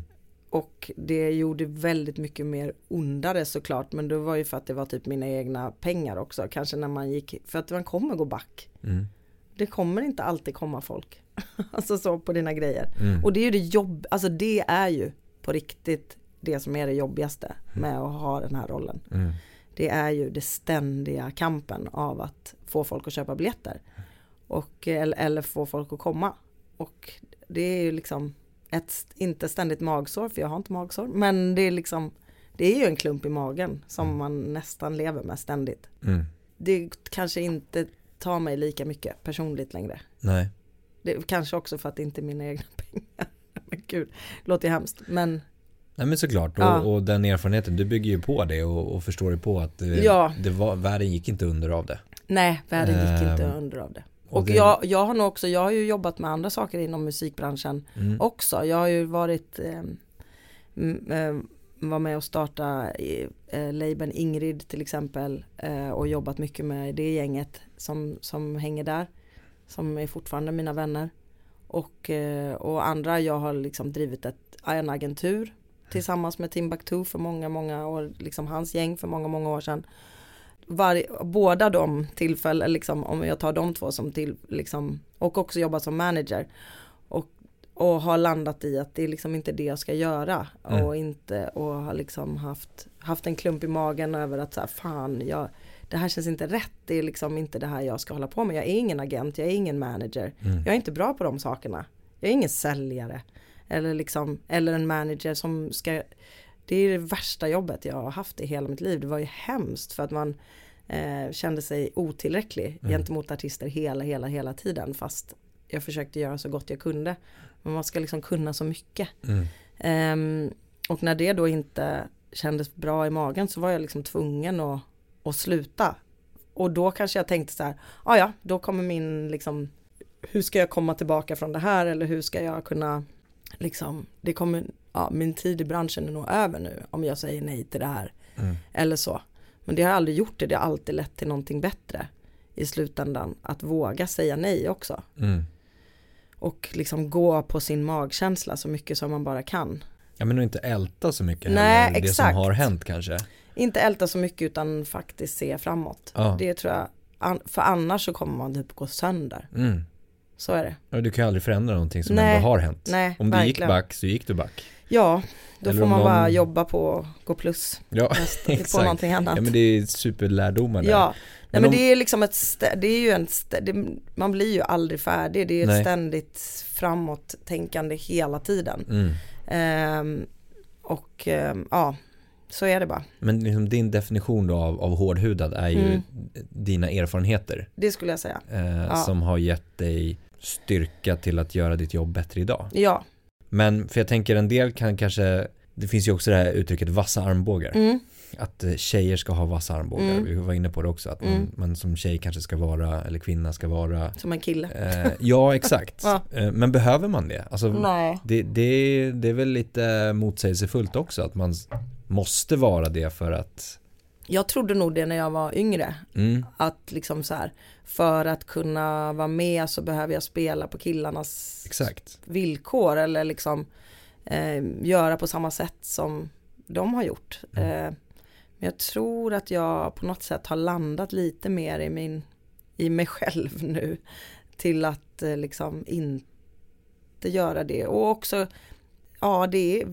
Och det gjorde väldigt mycket mer ondare såklart, men det var ju för att det var typ mina egna pengar också, kanske när man gick, för att man kommer gå back. Mm. Det kommer inte alltid komma folk, alltså så på dina grejer. Mm. Och det är ju det jobb, alltså det är ju på riktigt det som är det jobbigaste med att ha den här rollen. Mm. Det är ju det ständiga kampen av att få folk att köpa biljetter. Och, eller, eller få folk att komma. Och det är ju liksom ett, inte ständigt magsår, för jag har inte magsår. Men det är liksom, det är ju en klump i magen som man nästan lever med ständigt. Mm. Det kanske inte tar mig lika mycket personligt längre. Nej. Det kanske också för att det inte är mina egna pengar. Men gud, låter ju hemskt. Men Nej men såklart och, Ja. och den erfarenheten, du bygger ju på det och, och förstår ju på att det, Ja. det var, världen gick inte under av det. nej, världen gick inte Ehm, under av det. och Och det- jag, jag har nog också, jag har ju jobbat med andra saker inom musikbranschen Mm. också. Jag har ju varit, eh, eh, var med och starta eh, labeln Ingrid till exempel eh, och jobbat mycket med det gänget som, som hänger där. Som är fortfarande mina vänner. Och, eh, och andra, jag har liksom drivit ett, en agentur tillsammans med Timbuktu för många, många år, liksom hans gäng för många, många år sedan. Var, båda de tillfällen, liksom, om jag tar de två som till, liksom, och också jobbat som manager. Och, och har landat i att det är liksom inte det jag ska göra. Mm. Och inte, och har liksom haft, haft en klump i magen över att så här, fan, jag, det här känns inte rätt. Det är liksom inte det här jag ska hålla på med. Jag är ingen agent, jag är ingen manager. Mm. Jag är inte bra på de sakerna. Jag är ingen säljare. Eller liksom, eller en manager som ska det är det värsta jobbet jag har haft i hela mitt liv. Det var ju hemskt för att man eh, kände sig otillräcklig Mm. gentemot artister hela, hela, hela tiden. Fast jag försökte göra så gott jag kunde. Men man ska liksom kunna så mycket. Mm. Ehm, och när det då inte kändes bra i magen så var jag liksom tvungen att, att sluta. Och då kanske jag tänkte så här, ja ja, då kommer min liksom, hur ska jag komma tillbaka från det här eller hur ska jag kunna, liksom, det kommer, ja min tid i branschen är nog över nu om jag säger nej till det här. Mm. Eller så. Men det har aldrig gjort det, det har alltid lett till någonting bättre i slutändan. Att våga säga nej också. Mm. Och liksom gå på sin magkänsla så mycket som man bara kan. Ja men och inte älta så mycket Nej, heller, det som exakt. har hänt kanske. Inte älta så mycket utan faktiskt se framåt. Ja. Det tror jag, för annars så kommer man typ gå sönder. Mm. Så är det. Du kan ju aldrig förändra någonting som Nej. ändå har hänt. Nej, Om du gick back så gick du back. Ja, då Eller får man bara någon- jobba på att gå plus. Ja, Nästa, på exakt. någonting annat. Ja men det är superlärdomar där. Ja, nej Men men om- det är liksom ett, stä- det är ju en, stä- det, man blir ju aldrig färdig. Det är Nej. ett ständigt framåt tänkande hela tiden. Mm. Ehm, och ehm, ja, så är det bara. Men liksom din definition då av, av hårdhudad är ju Mm. dina erfarenheter Det skulle jag säga. eh, Ja. som har gett dig styrka till att göra ditt jobb bättre idag. Ja, Men för jag tänker en del kan kanske, det finns ju också det här uttrycket vassa armbågar. mm, Att eh, tjejer ska ha vassa armbågar, Mm. vi var inne på det också. Att man, Mm. man som tjej kanske ska vara, eller kvinna ska vara som en kille. eh, Ja, exakt. Ja. Eh, men behöver man det? Alltså, Nej. det, det, det är väl lite motsägelsefullt också att man måste vara det för att Jag trodde nog det när jag var yngre. mm, Att liksom så här, för att kunna vara med så behöver jag spela på killarnas Exakt villkor eller liksom eh, göra på samma sätt som de har gjort. Mm. Eh, men jag tror att jag på något sätt har landat lite mer i min, i mig själv nu. Till att eh, liksom inte göra det och också Ja det är,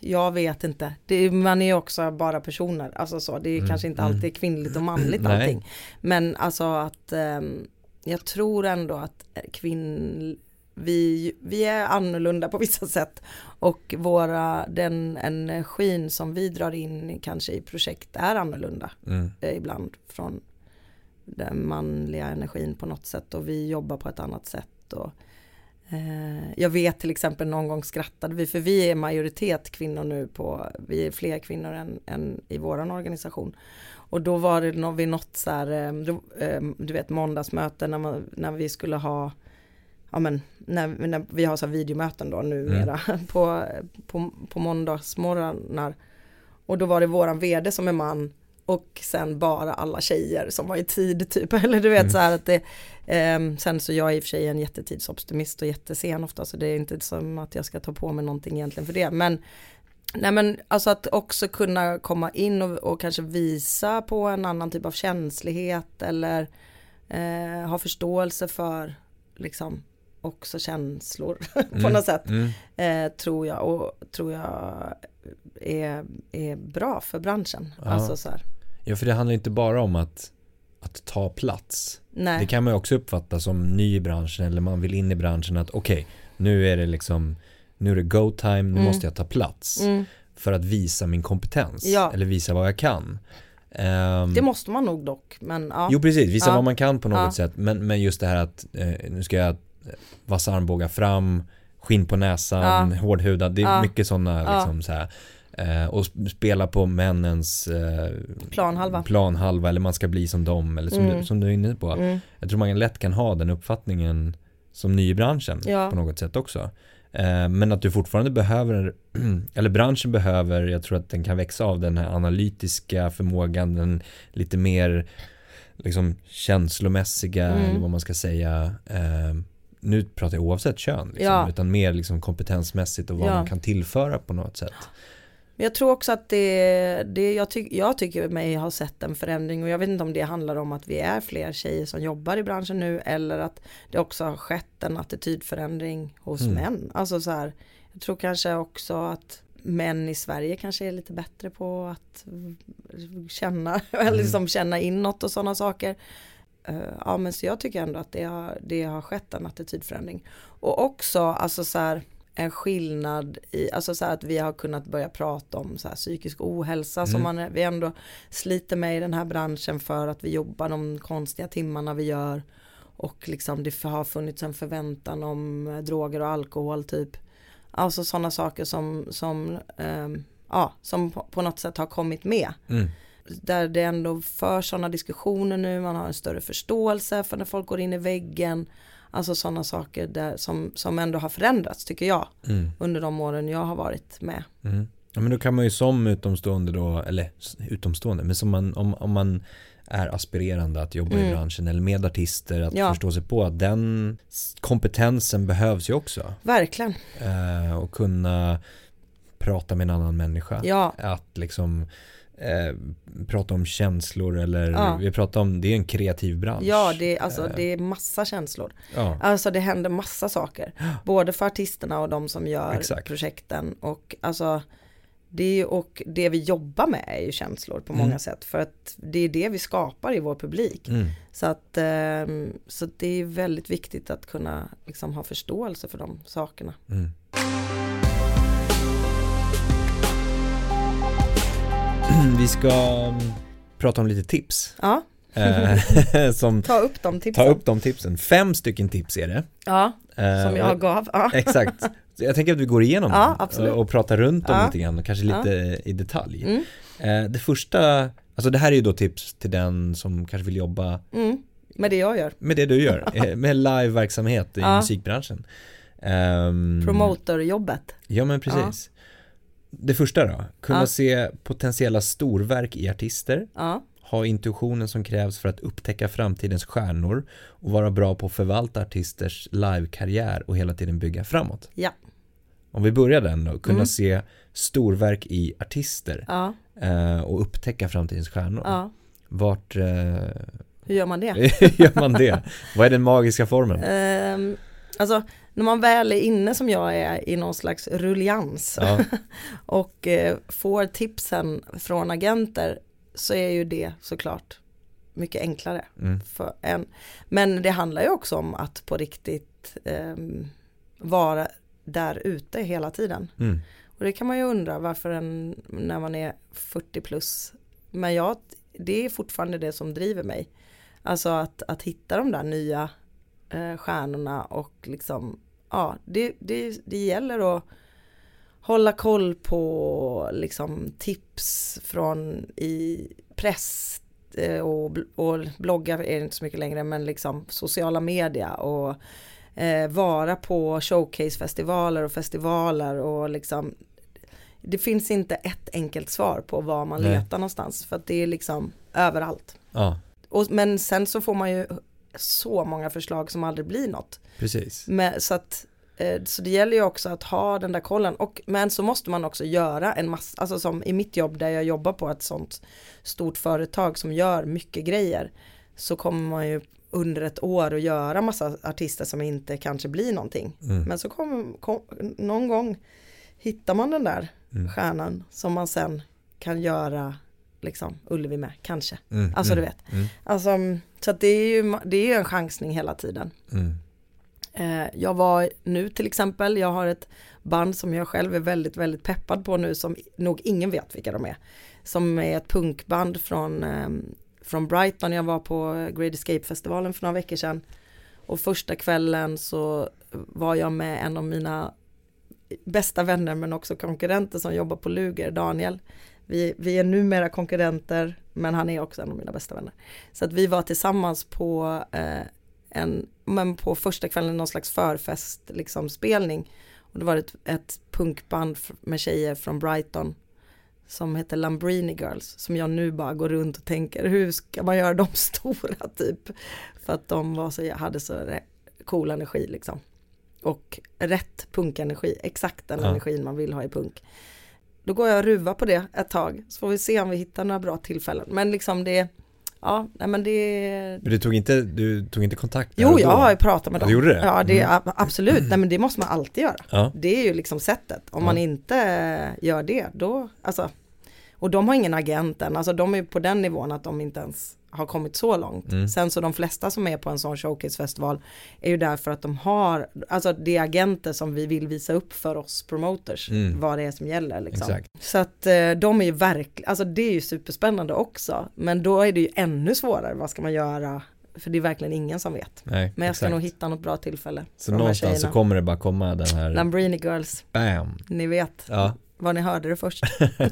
jag vet inte, är, man är också bara personer, alltså så, det är Mm, kanske inte mm. alltid kvinnligt och manligt allting. Men alltså att ehm, jag tror ändå att kvinn, vi, vi är annorlunda på vissa sätt och våra, den energin som vi drar in kanske i projekt är annorlunda mm, eh, ibland från den manliga energin på något sätt och vi jobbar på ett annat sätt. Och, eh, jag vet till exempel någon gång skrattade vi, för vi är majoritet kvinnor nu på, vi är fler kvinnor än, än i våran organisation. Och då var det vid något så här, eh, eh, du vet måndagsmöte när, man, när vi skulle ha Ja men när, när vi har så här videomöten då numera på, på, på måndagsmorgnar. Och då var det våran vd som är man och sen bara alla tjejer som var i tid typ. Eller du vet Mm. så här att det, ehm, sen så jag är i och för sig en jättetidsoptimist och jättesen ofta så det är inte som att jag ska ta på mig någonting egentligen för det. Men Nej men alltså att också kunna komma in och, och kanske visa på en annan typ av känslighet eller eh, ha förståelse för liksom också känslor på mm, något sätt mm, eh, tror jag och tror jag är, är bra för branschen. Ja. Alltså så här, Ja för det handlar inte bara om att, att ta plats nej. Det kan man ju också uppfatta som ny i branschen eller man vill in i branschen att okej, nu är det liksom nu är det go time, nu Mm. måste jag ta plats Mm, för att visa min kompetens Ja. eller visa vad jag kan. Ehm, det måste man nog dock men ja. Jo precis, visa Ja. vad man kan på något sätt men, men just det här att eh, nu ska jag vassa armbågar fram, skinn på näsan, hårdhudad, det är Ja. mycket sådana Ja. liksom så här eh, och sp- spela på männens eh, Planhalva. planhalva eller man ska bli som dem eller som, Mm. du, som du är inne på. Mm, Jag tror man lätt kan ha den uppfattningen som ny i branschen Ja. på något sätt också. Eh, Men att du fortfarande behöver, eller branschen behöver, jag tror att den kan växa av den här analytiska förmågan, den lite mer liksom känslomässiga Mm. eller vad man ska säga. Nu pratar jag oavsett kön, liksom, Ja. utan mer liksom kompetensmässigt och vad Ja. man kan tillföra på något sätt. Men Jag tror också att det, det jag, ty, jag tycker mig ha sett en förändring och jag vet inte om det handlar om att vi är fler tjejer som jobbar i branschen nu eller att det också har skett en attitydförändring hos Mm. män. Alltså så här, jag tror kanske också att män i Sverige kanske är lite bättre på att känna, eller liksom känna inåt och sådana saker. Eh, Ja men så jag tycker ändå att det har, det har skett en attitydförändring. Och också alltså så här en skillnad i, alltså så här att vi har kunnat börja prata om så här psykisk ohälsa som Mm. man, vi ändå sliter med i den här branschen för att vi jobbar de konstiga timmarna vi gör. Och liksom det har funnits en förväntan om eh, droger och alkohol typ. Alltså sådana saker som, som, ehm, ja, som på, på något sätt har kommit med Mm. Där det ändå för sådana diskussioner nu, man har en större förståelse för när folk går in i väggen. Alltså sådana saker där, som, som ändå har förändrats tycker jag Mm. under de åren jag har varit med. Mm. Ja men då kan man ju som utomstående då, eller utomstående, men som man, om, om man är aspirerande att jobba i Mm. branschen eller med artister, att Ja. förstå sig på att den kompetensen behövs ju också. Verkligen, Eh, och kunna prata med en annan människa. ja, Att liksom eh, prata om känslor eller Ja. vi pratar om, det är en kreativ bransch. ja det, alltså, Eh, det är massa känslor. ja. Alltså det händer massa saker. Både för artisterna och de som gör Exakt. projekten. Och alltså det, är och det vi jobbar med är ju känslor på många Mm. sätt. För att det är det vi skapar i vår publik. Mm. Så att ehm, så det är väldigt viktigt att kunna liksom ha förståelse för de sakerna. Mm. Vi ska mm, prata om lite tips. Ja, Eh, som ta upp de tipsen. Ta upp de tipsen. Fem stycken tips är det. Ja, Eh, som jag gav. Ja. Exakt. Så jag tänker att vi går igenom Ja, dem och, pratar runt dem Ja. lite grann och kanske lite i detalj. Mm, Eh, det första, alltså det här är ju då tips till den som kanske vill jobba mm, med det jag gör. med det du gör, med liveverksamhet i musikbranschen. Ehm, Promotorjobbet. Ja men precis. Det första då, kunna Ja. se potentiella storverk i artister, Ja, ha intuitionen som krävs för att upptäcka framtidens stjärnor och vara bra på att förvalta artisters livekarriär och hela tiden bygga framåt. Ja. Om vi börjar den då, kunna Mm. se storverk i artister ja, eh, och upptäcka framtidens stjärnor. ja. Vart eh, Hur gör man det? gör man det? Vad är den magiska formeln? Ehm, alltså, när man väl är inne som jag är i någon slags rullians Ja, och eh, får tipsen från agenter så är ju det såklart mycket enklare. mm, För en. Men det handlar ju också om att på riktigt ehm, vara där ute hela tiden. mm, Och det kan man ju undra varför en, när man är 40 plus. Men jag, det är fortfarande det som driver mig. Alltså att, att hitta de där nya eh, stjärnorna och liksom, ja, det, det, det gäller att hålla koll på liksom tips från i press eh, och, och bloggar är det inte så mycket längre men liksom sociala media och eh, vara på showcasefestivaler och festivaler och liksom det finns inte ett enkelt svar på var man Nej. letar någonstans för att det är liksom överallt. ja, Och, men sen så får man ju så många förslag som aldrig blir något. precis. Men, så, att, eh, så det gäller ju också att ha den där kollen. Och, men så måste man också göra en massa, alltså som i mitt jobb där jag jobbar på ett sånt stort företag som gör mycket grejer. Så kommer man ju under ett år att göra massa artister som inte kanske blir någonting. Mm, Men så kommer, kom, någon gång hittar man den där mm, stjärnan som man sen kan göra liksom Ullevi med, kanske. mm, Alltså du mm, vet. Mm, Alltså, så att det är ju det är en chansning hela tiden. mm, Eh, jag var nu till exempel, jag har ett band som jag själv är väldigt, väldigt peppad på nu som nog ingen vet vilka de är. Som är ett punkband från, eh, från Brighton, jag var på Great Escape-festivalen för några veckor sedan. Och första kvällen så var jag med en av mina bästa vänner men också konkurrenter som jobbar på Luger, Daniel. Vi, vi är numera konkurrenter men han är också en av mina bästa vänner. Så att vi var tillsammans på eh, en, men på första kvällen någon slags förfest liksom spelning. Och det var ett, ett punkband med tjejer från Brighton som heter Lambrini Girls som jag nu bara går runt och tänker hur ska man göra dem stora typ. För att de var så, hade så cool energi liksom. Och rätt punkenergi, exakt den Ja. energin man vill ha i punk. Då går jag och ruvar på det ett tag så får vi se om vi hittar några bra tillfällen. Men liksom det, ja, nej men det, Men du tog inte, du tog inte kontakt Jo, jag har ju pratat med dem. du gjorde det? Ja, det, Mm. absolut. Nej, men det måste man alltid göra. Ja, Det är ju liksom sättet. Om Ja. man inte gör det, då, alltså, och de har ingen agent än, alltså de är på den nivån att de inte ens har kommit så långt. Mm. Sen så de flesta som är på en sån showcasefestival är ju där för att de har, alltså det är agenter som vi vill visa upp för oss promoters, Mm. vad det är som gäller liksom. exakt. Så att eh, de är ju verkligen, alltså det är ju superspännande också, men då är det ju ännu svårare, vad ska man göra? För det är verkligen ingen som vet. Nej, Men jag ska exakt. nog hitta något bra tillfälle. Så någonstans så kommer det bara komma den här, Lambrini Girls, bam. ni vet Ja, var ni hörde det först.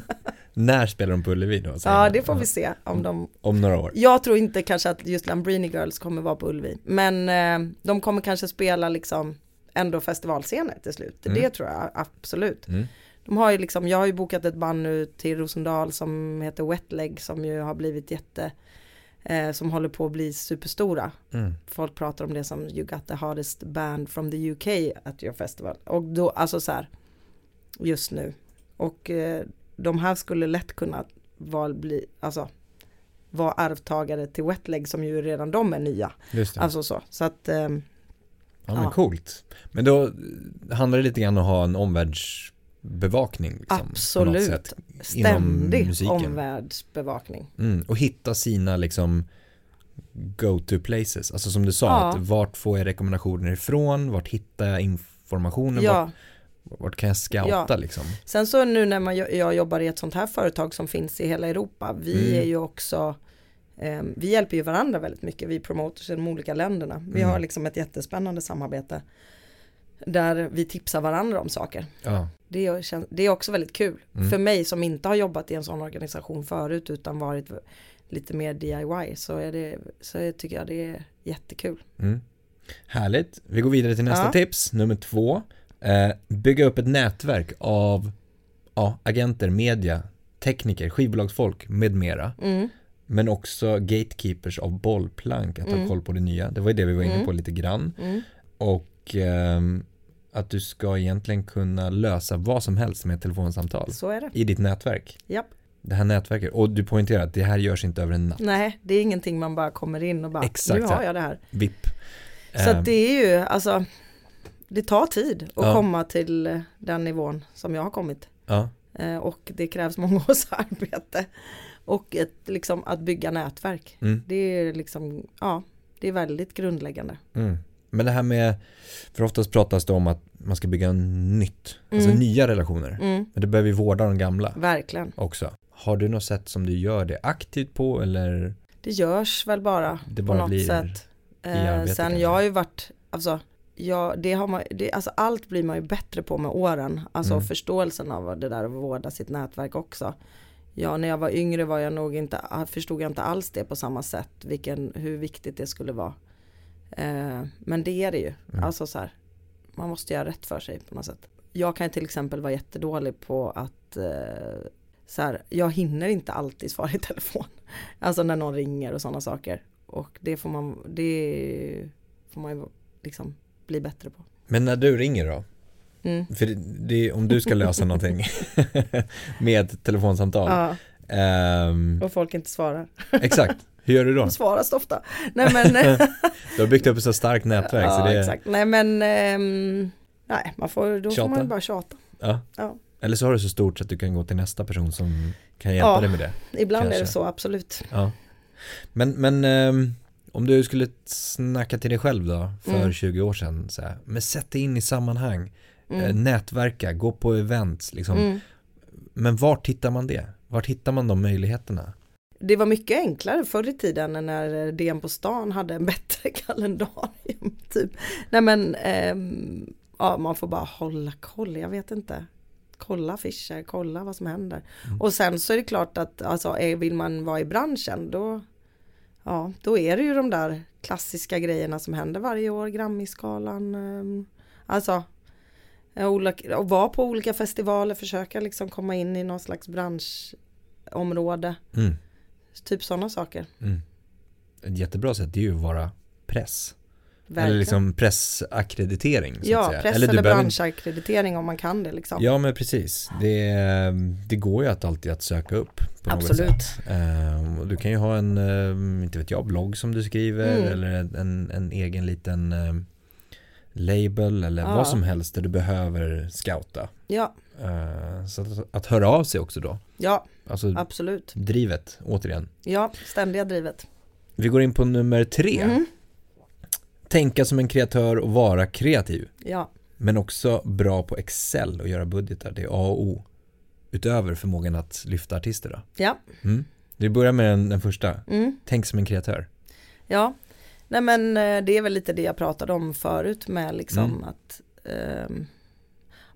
när spelar de på Ullevi då? Ja, det får vi se om de... Om några år. Jag tror inte kanske att just Lambrini Girls kommer vara på Ullevi. Men eh, de kommer kanske spela liksom ändå festivalscener till slut. Mm. Det tror jag absolut. Mm. De har ju liksom, jag har ju bokat ett band nu till Rosendal som heter Wetleg som ju har blivit jätte, eh, som håller på att bli superstora. Mm. Folk pratar om det som you got the hardest band from the UK at your festival. Och då, alltså så här, just nu. Och eh, de här skulle lätt kunna vara, bli, alltså, vara arvtagare till Wetleg som ju redan de är nya. Alltså så. Så att, ehm, ja men ja. coolt. Men då handlar det lite grann om att ha en omvärldsbevakning liksom, Absolut. sätt, ständig omvärldsbevakning. Mm. Och hitta sina liksom go-to places. Alltså som du sa, Ja. att vart får jag rekommendationer ifrån? Vart hittar jag informationen? Ja, Vart, vart kan jag scouta Ja. liksom? sen så nu när man, jag jobbar i ett sånt här företag som finns i hela Europa. Vi Mm. är ju också ehm, vi hjälper ju varandra väldigt mycket, vi promoters i de olika länderna. Vi Mm. har liksom ett jättespännande samarbete där vi tipsar varandra om saker. Ja, Det det är också väldigt kul. Mm. För mig som inte har jobbat i en sån organisation förut utan varit lite mer DIY så, är det, så tycker jag det är jättekul. mm. Härligt. Vi går vidare till nästa Ja. tips, nummer två. Eh, bygga upp ett nätverk av ja, agenter, media, tekniker, skivbolagsfolk med mera. Mm. Men också gatekeepers av bollplank, att ha Mm. koll på det nya. Det var ju det vi var inne Mm. på lite grann. Mm. Och ehm, att du ska egentligen kunna lösa vad som helst med ett telefonsamtal Så är det. i ditt nätverk. Japp. Det här nätverket, och du poängterar att det här görs inte över en natt. Nej, det är ingenting man bara kommer in och bara, Exakt nu har jag det här. VIP. Så att det är ju, alltså, det tar tid att Ja. komma till den nivån som jag har kommit. ja, Eh, Och det krävs många års arbete. Och ett, liksom, att bygga nätverk. mm, Det är liksom, ja, det är väldigt grundläggande. mm. Men det här med, för oftast pratas det om att man ska bygga nytt, alltså Mm. nya relationer. Mm, Men det behöver ju vårda de gamla verkligen. också. Har du något sätt som du gör det aktivt på eller? Det görs väl bara Det på bara något blir sätt. Eh, sen kanske. jag har ju varit, alltså, ja, det har man, det, alltså allt blir man ju bättre på med åren. Alltså Mm. förståelsen av det där att vårda sitt nätverk också. Ja, när jag var yngre var jag nog inte, förstod jag inte alls det på samma sätt, vilken, hur viktigt det skulle vara. Eh, men det är det ju, Mm. alltså så här, man måste göra rätt för sig på något sätt. Jag kan till exempel vara jättedålig på att eh, så här, jag hinner inte alltid svara i telefon. Alltså när någon ringer och sådana saker. Och det får man, det får man ju liksom bli bättre på. Men när du ringer då? Mm. För det, det, om du ska lösa någonting med ett telefonsamtal. Ja, ehm, och folk inte svarar. exakt, hur gör du då? De svarar så ofta. Nej men, Du har byggt upp ett så starkt nätverk ja, så det exakt. Nej men, ehm, nej man får, då får Tjata. man ju bara tjata. Ja. Ja. Eller så har du så stort så att du kan gå till nästa person som kan hjälpa Ja. dig med det. Ibland är det Kanske. så, absolut. Ja. Men, men ehm, om du skulle snacka till dig själv då för Mm. 20 år sedan, så här, men sätt dig in i sammanhang, eh, Mm. nätverka, gå på events, liksom. Mm. Men vart hittar man det? Vart hittar man de möjligheterna? Det var mycket enklare förr i tiden när DN på stan hade en bättre kalendarium. Typ. Nej men, ehm, ja man får bara hålla koll, jag vet inte. Kolla affischer, kolla vad som händer. Mm. Och sen så är det klart att alltså, vill man vara i branschen då, ja, då är det ju de där klassiska grejerna som händer varje år, Grammisgalan. ehm, alltså, eh, olika- och vara på olika festivaler, försöka liksom komma in i någon slags branschområde. Mm. Typ sådana saker. Mm. Ett jättebra sätt är ju att vara press. Verkligen. Eller liksom pressackreditering. Så att ja, säga. press eller eller, branschackreditering om man kan det liksom. Ja men precis. Det, det går ju att alltid att söka upp på något Absolut. sätt. Ehm, du kan ju ha en, ehm, inte vet jag, blogg som du skriver Mm. eller en, en egen liten ehm, label eller Ja. vad som helst där du behöver scouta. Ja, så att, att höra av sig också då. ja, Alltså absolut. drivet, återigen. Ja, ständiga drivet. Vi går in på nummer tre. Mm. Tänka som en kreatör och vara kreativ. Ja, Men också bra på Excel och göra budgetar. Det är A och O. Utöver förmågan att lyfta artister då. ja, Mm. Vi börjar med den, den första. mm. Tänk som en kreatör. ja. Nej men eh, det är väl lite det jag pratade om förut med liksom Mm. att ehm,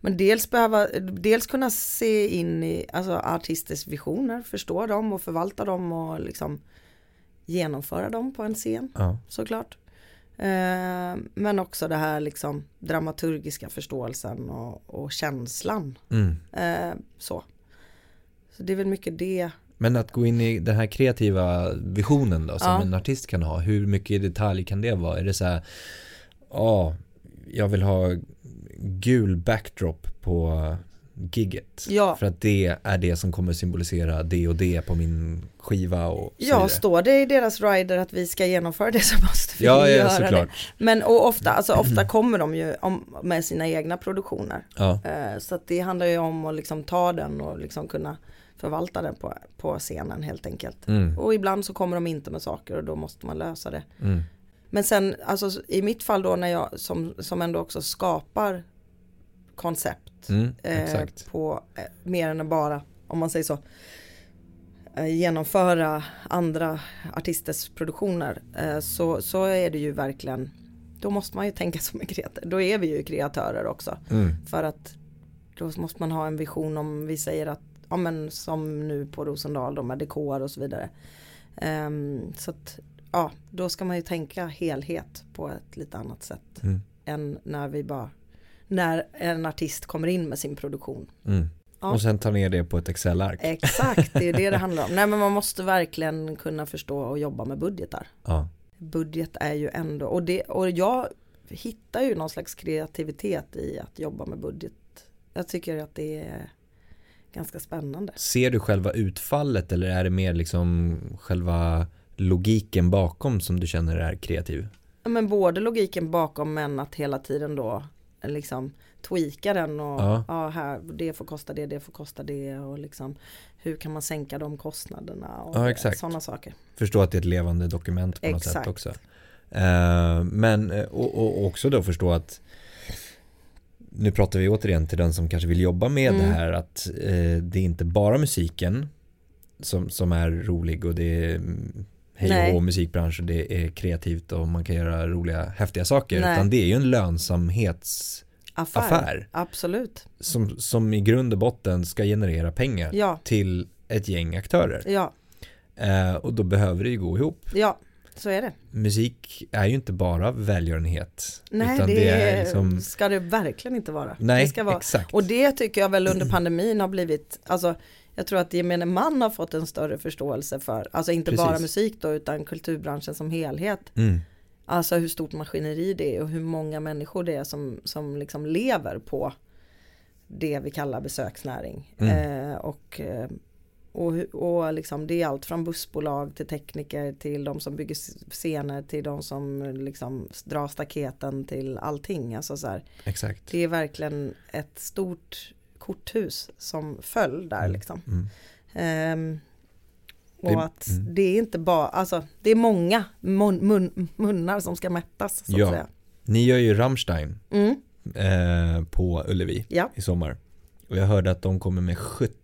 men dels behöva, dels kunna se in i alltså artisters visioner, förstå dem och förvalta dem och liksom genomföra dem på en scen. Ja. såklart. Eh, men också det här liksom dramaturgiska förståelsen och, och känslan. Mm. Eh, så. så det är väl mycket det. Men att gå in i den här kreativa visionen då som Ja. en artist kan ha. Hur mycket i detalj kan det vara? Är det så här, ja, jag vill ha gul backdrop på gigget. Ja. För att det är det som kommer symbolisera det och det på min skiva och så Ja, står det i deras rider att vi ska genomföra det så måste vi Ja, göra ja, såklart. det. Men och ofta, alltså, ofta kommer de ju om, med sina egna produktioner. Ja, Eh, så att det handlar ju om att liksom ta den och liksom kunna förvalta den på, på scenen helt enkelt. mm, Och ibland så kommer de inte med saker och då måste man lösa det. mm, Men sen, alltså i mitt fall då när jag som, som ändå också skapar koncept mm, eh, på eh, mer än bara, om man säger så, eh, genomföra andra artisters produktioner eh, så, så är det ju verkligen, då måste man ju tänka som en kreatör, då är vi ju kreatörer också. Mm, För att då måste man ha en vision om vi säger att, ja men som nu på Rosendal då med dekor och så vidare. Ehm, så att, ja, då ska man ju tänka helhet på ett lite annat sätt mm, än när vi bara, när en artist kommer in med sin produktion. mm. Ja. Och sen ta ner det på ett Excel-ark. Exakt, det är det det handlar om. Nej men man måste verkligen kunna förstå och jobba med budgetar. Ja. Budget är ju ändå, och, det, och jag hittar ju någon slags kreativitet i att jobba med budget. Jag tycker att det är ganska spännande. Ser du själva utfallet eller är det mer liksom själva logiken bakom som du känner är kreativ? Ja, Men både logiken bakom men att hela tiden då liksom tweaka den och Ja. ja. här, det får kosta det, det får kosta det och liksom hur kan man sänka de kostnaderna och Ja, exakt. sådana saker. Förstå att det är ett levande dokument på något sätt Exakt. också. Eh, men eh, och, och också då förstå att nu pratar vi återigen till den som kanske vill jobba med Mm. det här att eh, det är inte bara musiken som, som är rolig och det är mm, hej och Nej. hå musikbransch och det är kreativt och man kan göra roliga häftiga saker Nej. utan det är ju en lönsamhetsaffär Affär. Absolut. som, som i grund och botten ska generera pengar Ja, till ett gäng aktörer ja, eh, och då behöver det ju gå ihop ja, så är det. musik är ju inte bara välgörenhet. Nej, utan det, är liksom, ska det verkligen inte vara. nej, det ska vara. exakt. Och det tycker jag väl under pandemin har blivit, alltså jag tror att gemene man har fått en större förståelse för, alltså inte bara Precis. musik då utan kulturbranschen som helhet. Mm, Alltså hur stort maskineri det är och hur många människor det är som, som liksom lever på det vi kallar besöksnäring. Mm. Eh, och eh, och, och liksom det är allt från bussbolag till tekniker till de som bygger scener till de som liksom drar staketen till allting. Alltså så här, exakt. det är verkligen ett stort korthus som föll där Mm, liksom. Ehm, och Det- att mm. det är inte bara, alltså det är många mun, mun, munnar som ska mättas så Ja. Ni gör ju Rammstein Mm, eh, på Ullevi ja, i sommar. Och jag hörde att de kommer med 70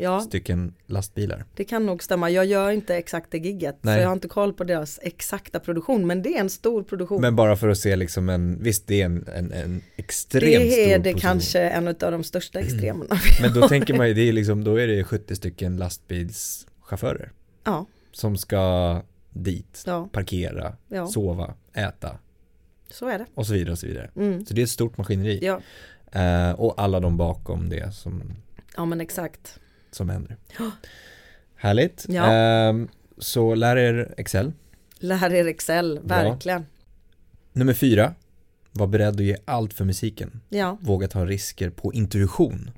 ja, stycken lastbilar. det kan nog stämma. Jag gör inte exakt det gigget. Nej. Så jag har inte koll på deras exakta produktion. Men det är en stor produktion. Men bara för att se liksom en, visst det är en, en, en extremt det är stor det position. kanske en av de största extremerna. Men då tänker man ju, det är liksom, då är det 70 stycken lastbilschaufförer ja, som ska dit, ja, parkera, ja, sova, äta så är det. och så vidare och så vidare. Mm. Så det är ett stort maskineri. Ja, Eh, och alla de bakom det som, ja, men exakt. Som händer. Härligt. Ja. Ehm, så lär er Excel. Lär er Excel, verkligen. Nummer fyra. Var beredd att ge allt för musiken. Ja, Våga ta risker på intuition.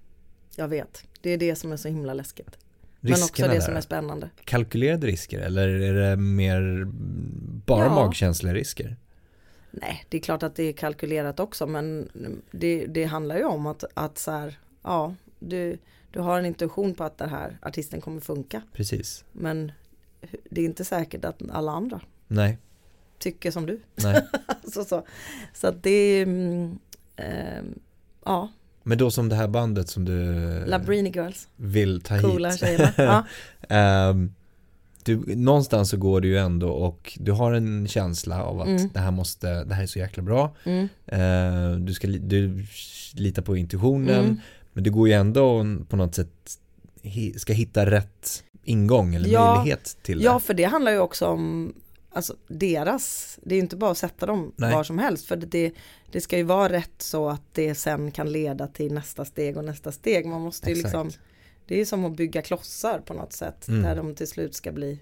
jag vet. Det är det som är så himla läskigt. Men också Riskerna det där. som är spännande. Kalkylerade risker eller är det mer bara Ja. magkänslerisker? Nej, det är klart att det är kalkylerat också men det, det handlar ju om att, att så här, ja, du, du har en intuition på att den här artisten kommer funka. Precis. Men det är inte säkert att alla andra Nej, tycker som du. nej. så, så. så att det ehm, ja, Men då som det här bandet som du Labrini Girls, vill ta coola hit. tjejerna. Ja, Ehm, du, någonstans så går det ju ändå och du har en känsla av att Mm. det här måste, det här är så jäkla bra. mm, Eh, du ska du litar på intuitionen mm. Men du går ju ändå på något sätt ska hitta rätt ingång eller Ja. möjlighet till det. Ja, för det handlar ju också om alltså, deras, det är ju inte bara att sätta dem Nej. var som helst. För det, det ska ju vara rätt så att det sen kan leda till nästa steg och nästa steg. Man måste ju Exakt. liksom, det är som att bygga klossar på något sätt. Mm. Där de till slut ska bli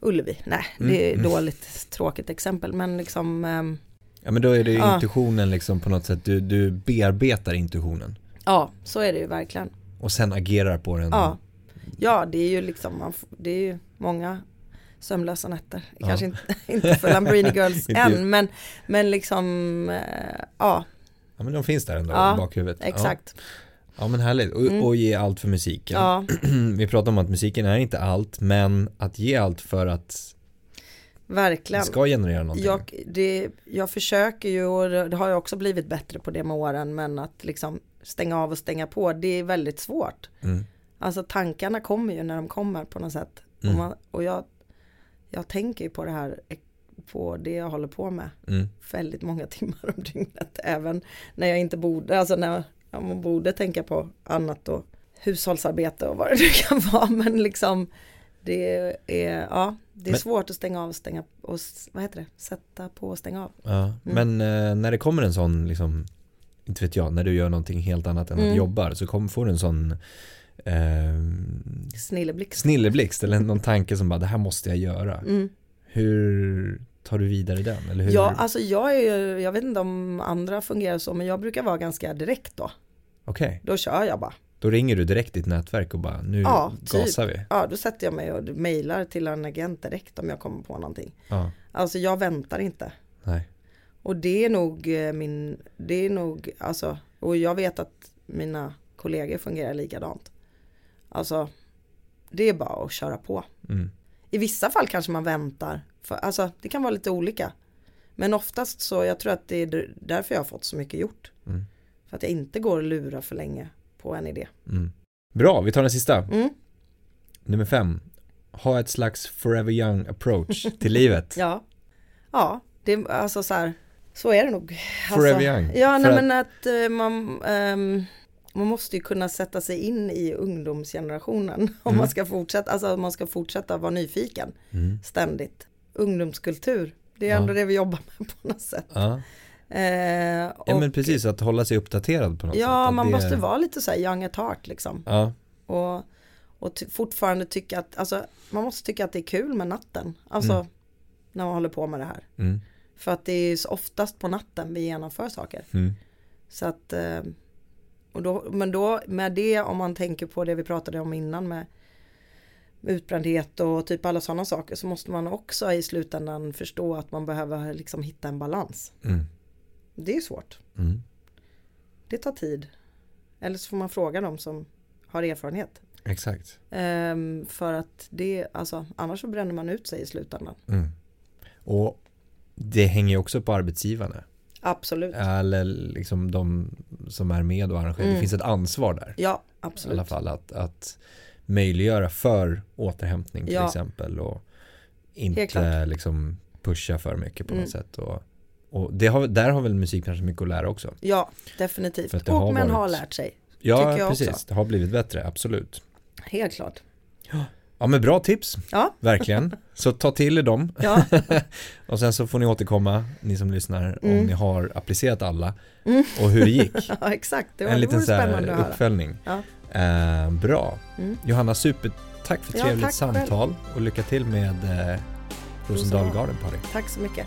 Ullevi. Nej, Mm, det är mm. dåligt tråkigt exempel. Men liksom, ehm, Ja men då är det ju Ja. intuitionen liksom på något sätt, du, du bearbetar intuitionen ja, så är det ju verkligen. och sen agerar på den. Ja, ja det är ju liksom, man, det är ju många sömnlösa nätter. Ja. Kanske inte, inte för Lambrini Girls än, men, men liksom, eh, ja, Ja men de finns där ändå Ja, i bakhuvudet. exakt. Ja, ja men härligt, och, Mm. och ge allt för musiken. Ja, Vi pratar om att musiken är inte allt, men att ge allt för att det verkligen. ska generera någonting. Jag, det, jag försöker ju och det det har jag också blivit bättre på det med åren men att liksom stänga av och stänga på det är väldigt svårt. Mm. Alltså tankarna kommer ju när de kommer på något sätt. Mm. Och, man, och jag, jag tänker ju på det här, på det jag håller på med Mm. väldigt många timmar om dygnet. Även när jag inte borde, alltså när jag man borde tänka på annat och hushållsarbete och vad det nu kan vara. Men liksom det är, ja, det är Men- svårt att stänga av och stänga och vad heter det, sätta på och stänga av. Ja. Mm. Men eh, när det kommer en sån liksom inte vet jag, när du gör någonting helt annat än att Mm. jobba så kommer, får du en sån eh, Snilleblixt. snilleblixt eller någon tanke som bara det här måste jag göra. Mm. Hur tar du vidare den? Eller hur? Ja, alltså jag är jag vet inte om andra fungerar så, men jag brukar vara ganska direkt då. Okej, Då kör jag bara. då ringer du direkt ditt nätverk och bara nu Ja, typ. gasar vi. Ja, då sätter jag mig och mejlar till en agent direkt om jag kommer på någonting. Ja, Alltså jag väntar inte. nej. Och det är nog eh, min, det är nog, alltså, och jag vet att mina kollegor fungerar likadant. Alltså, det är bara att köra på. Mm. I vissa fall kanske man väntar, för, alltså det kan vara lite olika. Men oftast så, jag tror att det är därför jag har fått så mycket gjort. Mm. För att jag inte går och lurar för länge på en idé. Mm. Bra, vi tar den sista. Mm. Nummer fem. Ha ett slags forever young approach till livet. Ja, ja, det är alltså så här, så är det nog. Forever alltså, young. Ja, nej att- men att eh, man, ehm, man måste ju kunna sätta sig in i ungdomsgenerationen om Mm. man ska fortsätta, alltså om man ska fortsätta vara nyfiken Mm. ständigt. Ungdomskultur, det är Ja. ändå det vi jobbar med på något sätt. Ja. Eh, ja, och, men precis, att hålla sig uppdaterad på något sätt. ja, man det- måste vara lite så här young at heart liksom. Ja, Och, och fortfarande tycka att, alltså man måste tycka att det är kul med natten. Alltså Mm. när man håller på med det här. För att det är oftast på natten vi genomför saker. Mm. Så att, eh, och då, men då med det om man tänker på det vi pratade om innan med utbrändhet och typ alla sådana saker så måste man också i slutändan förstå att man behöver liksom hitta en balans. Mm. Det är svårt. Mm. Det tar tid. Eller så får man fråga dem som har erfarenhet. Exakt. Ehm, för att det, alltså annars så bränner man ut sig i slutändan. Mm. Och det hänger ju också på arbetsgivarna. Absolut. Eller liksom de som är med och arrangerar. Det Mm. finns ett ansvar där. Ja, I absolut. alla fall att, att möjliggöra för återhämtning till Ja. exempel. Och inte liksom pusha för mycket på Mm. något sätt. Och, och det har, där har väl musikbranschen mycket att lära också. Ja, definitivt. det Och har har varit- lärt sig. Ja, precis. också. Det har blivit bättre, absolut. Helt klart. Ja, men bra tips. Ja. Verkligen. Så ta till er dem. Ja, Och sen så får ni återkomma, ni som lyssnar, om Mm. ni har applicerat alla Mm. och hur det gick. ja exakt. Det, var, en det liten vore så här uppföljning. Ja. Eh, bra. Mm. Johanna, super tack för Ja, trevligt samtal och lycka till med eh, Rosendal Rosenbad. Garden Party. Tack så mycket.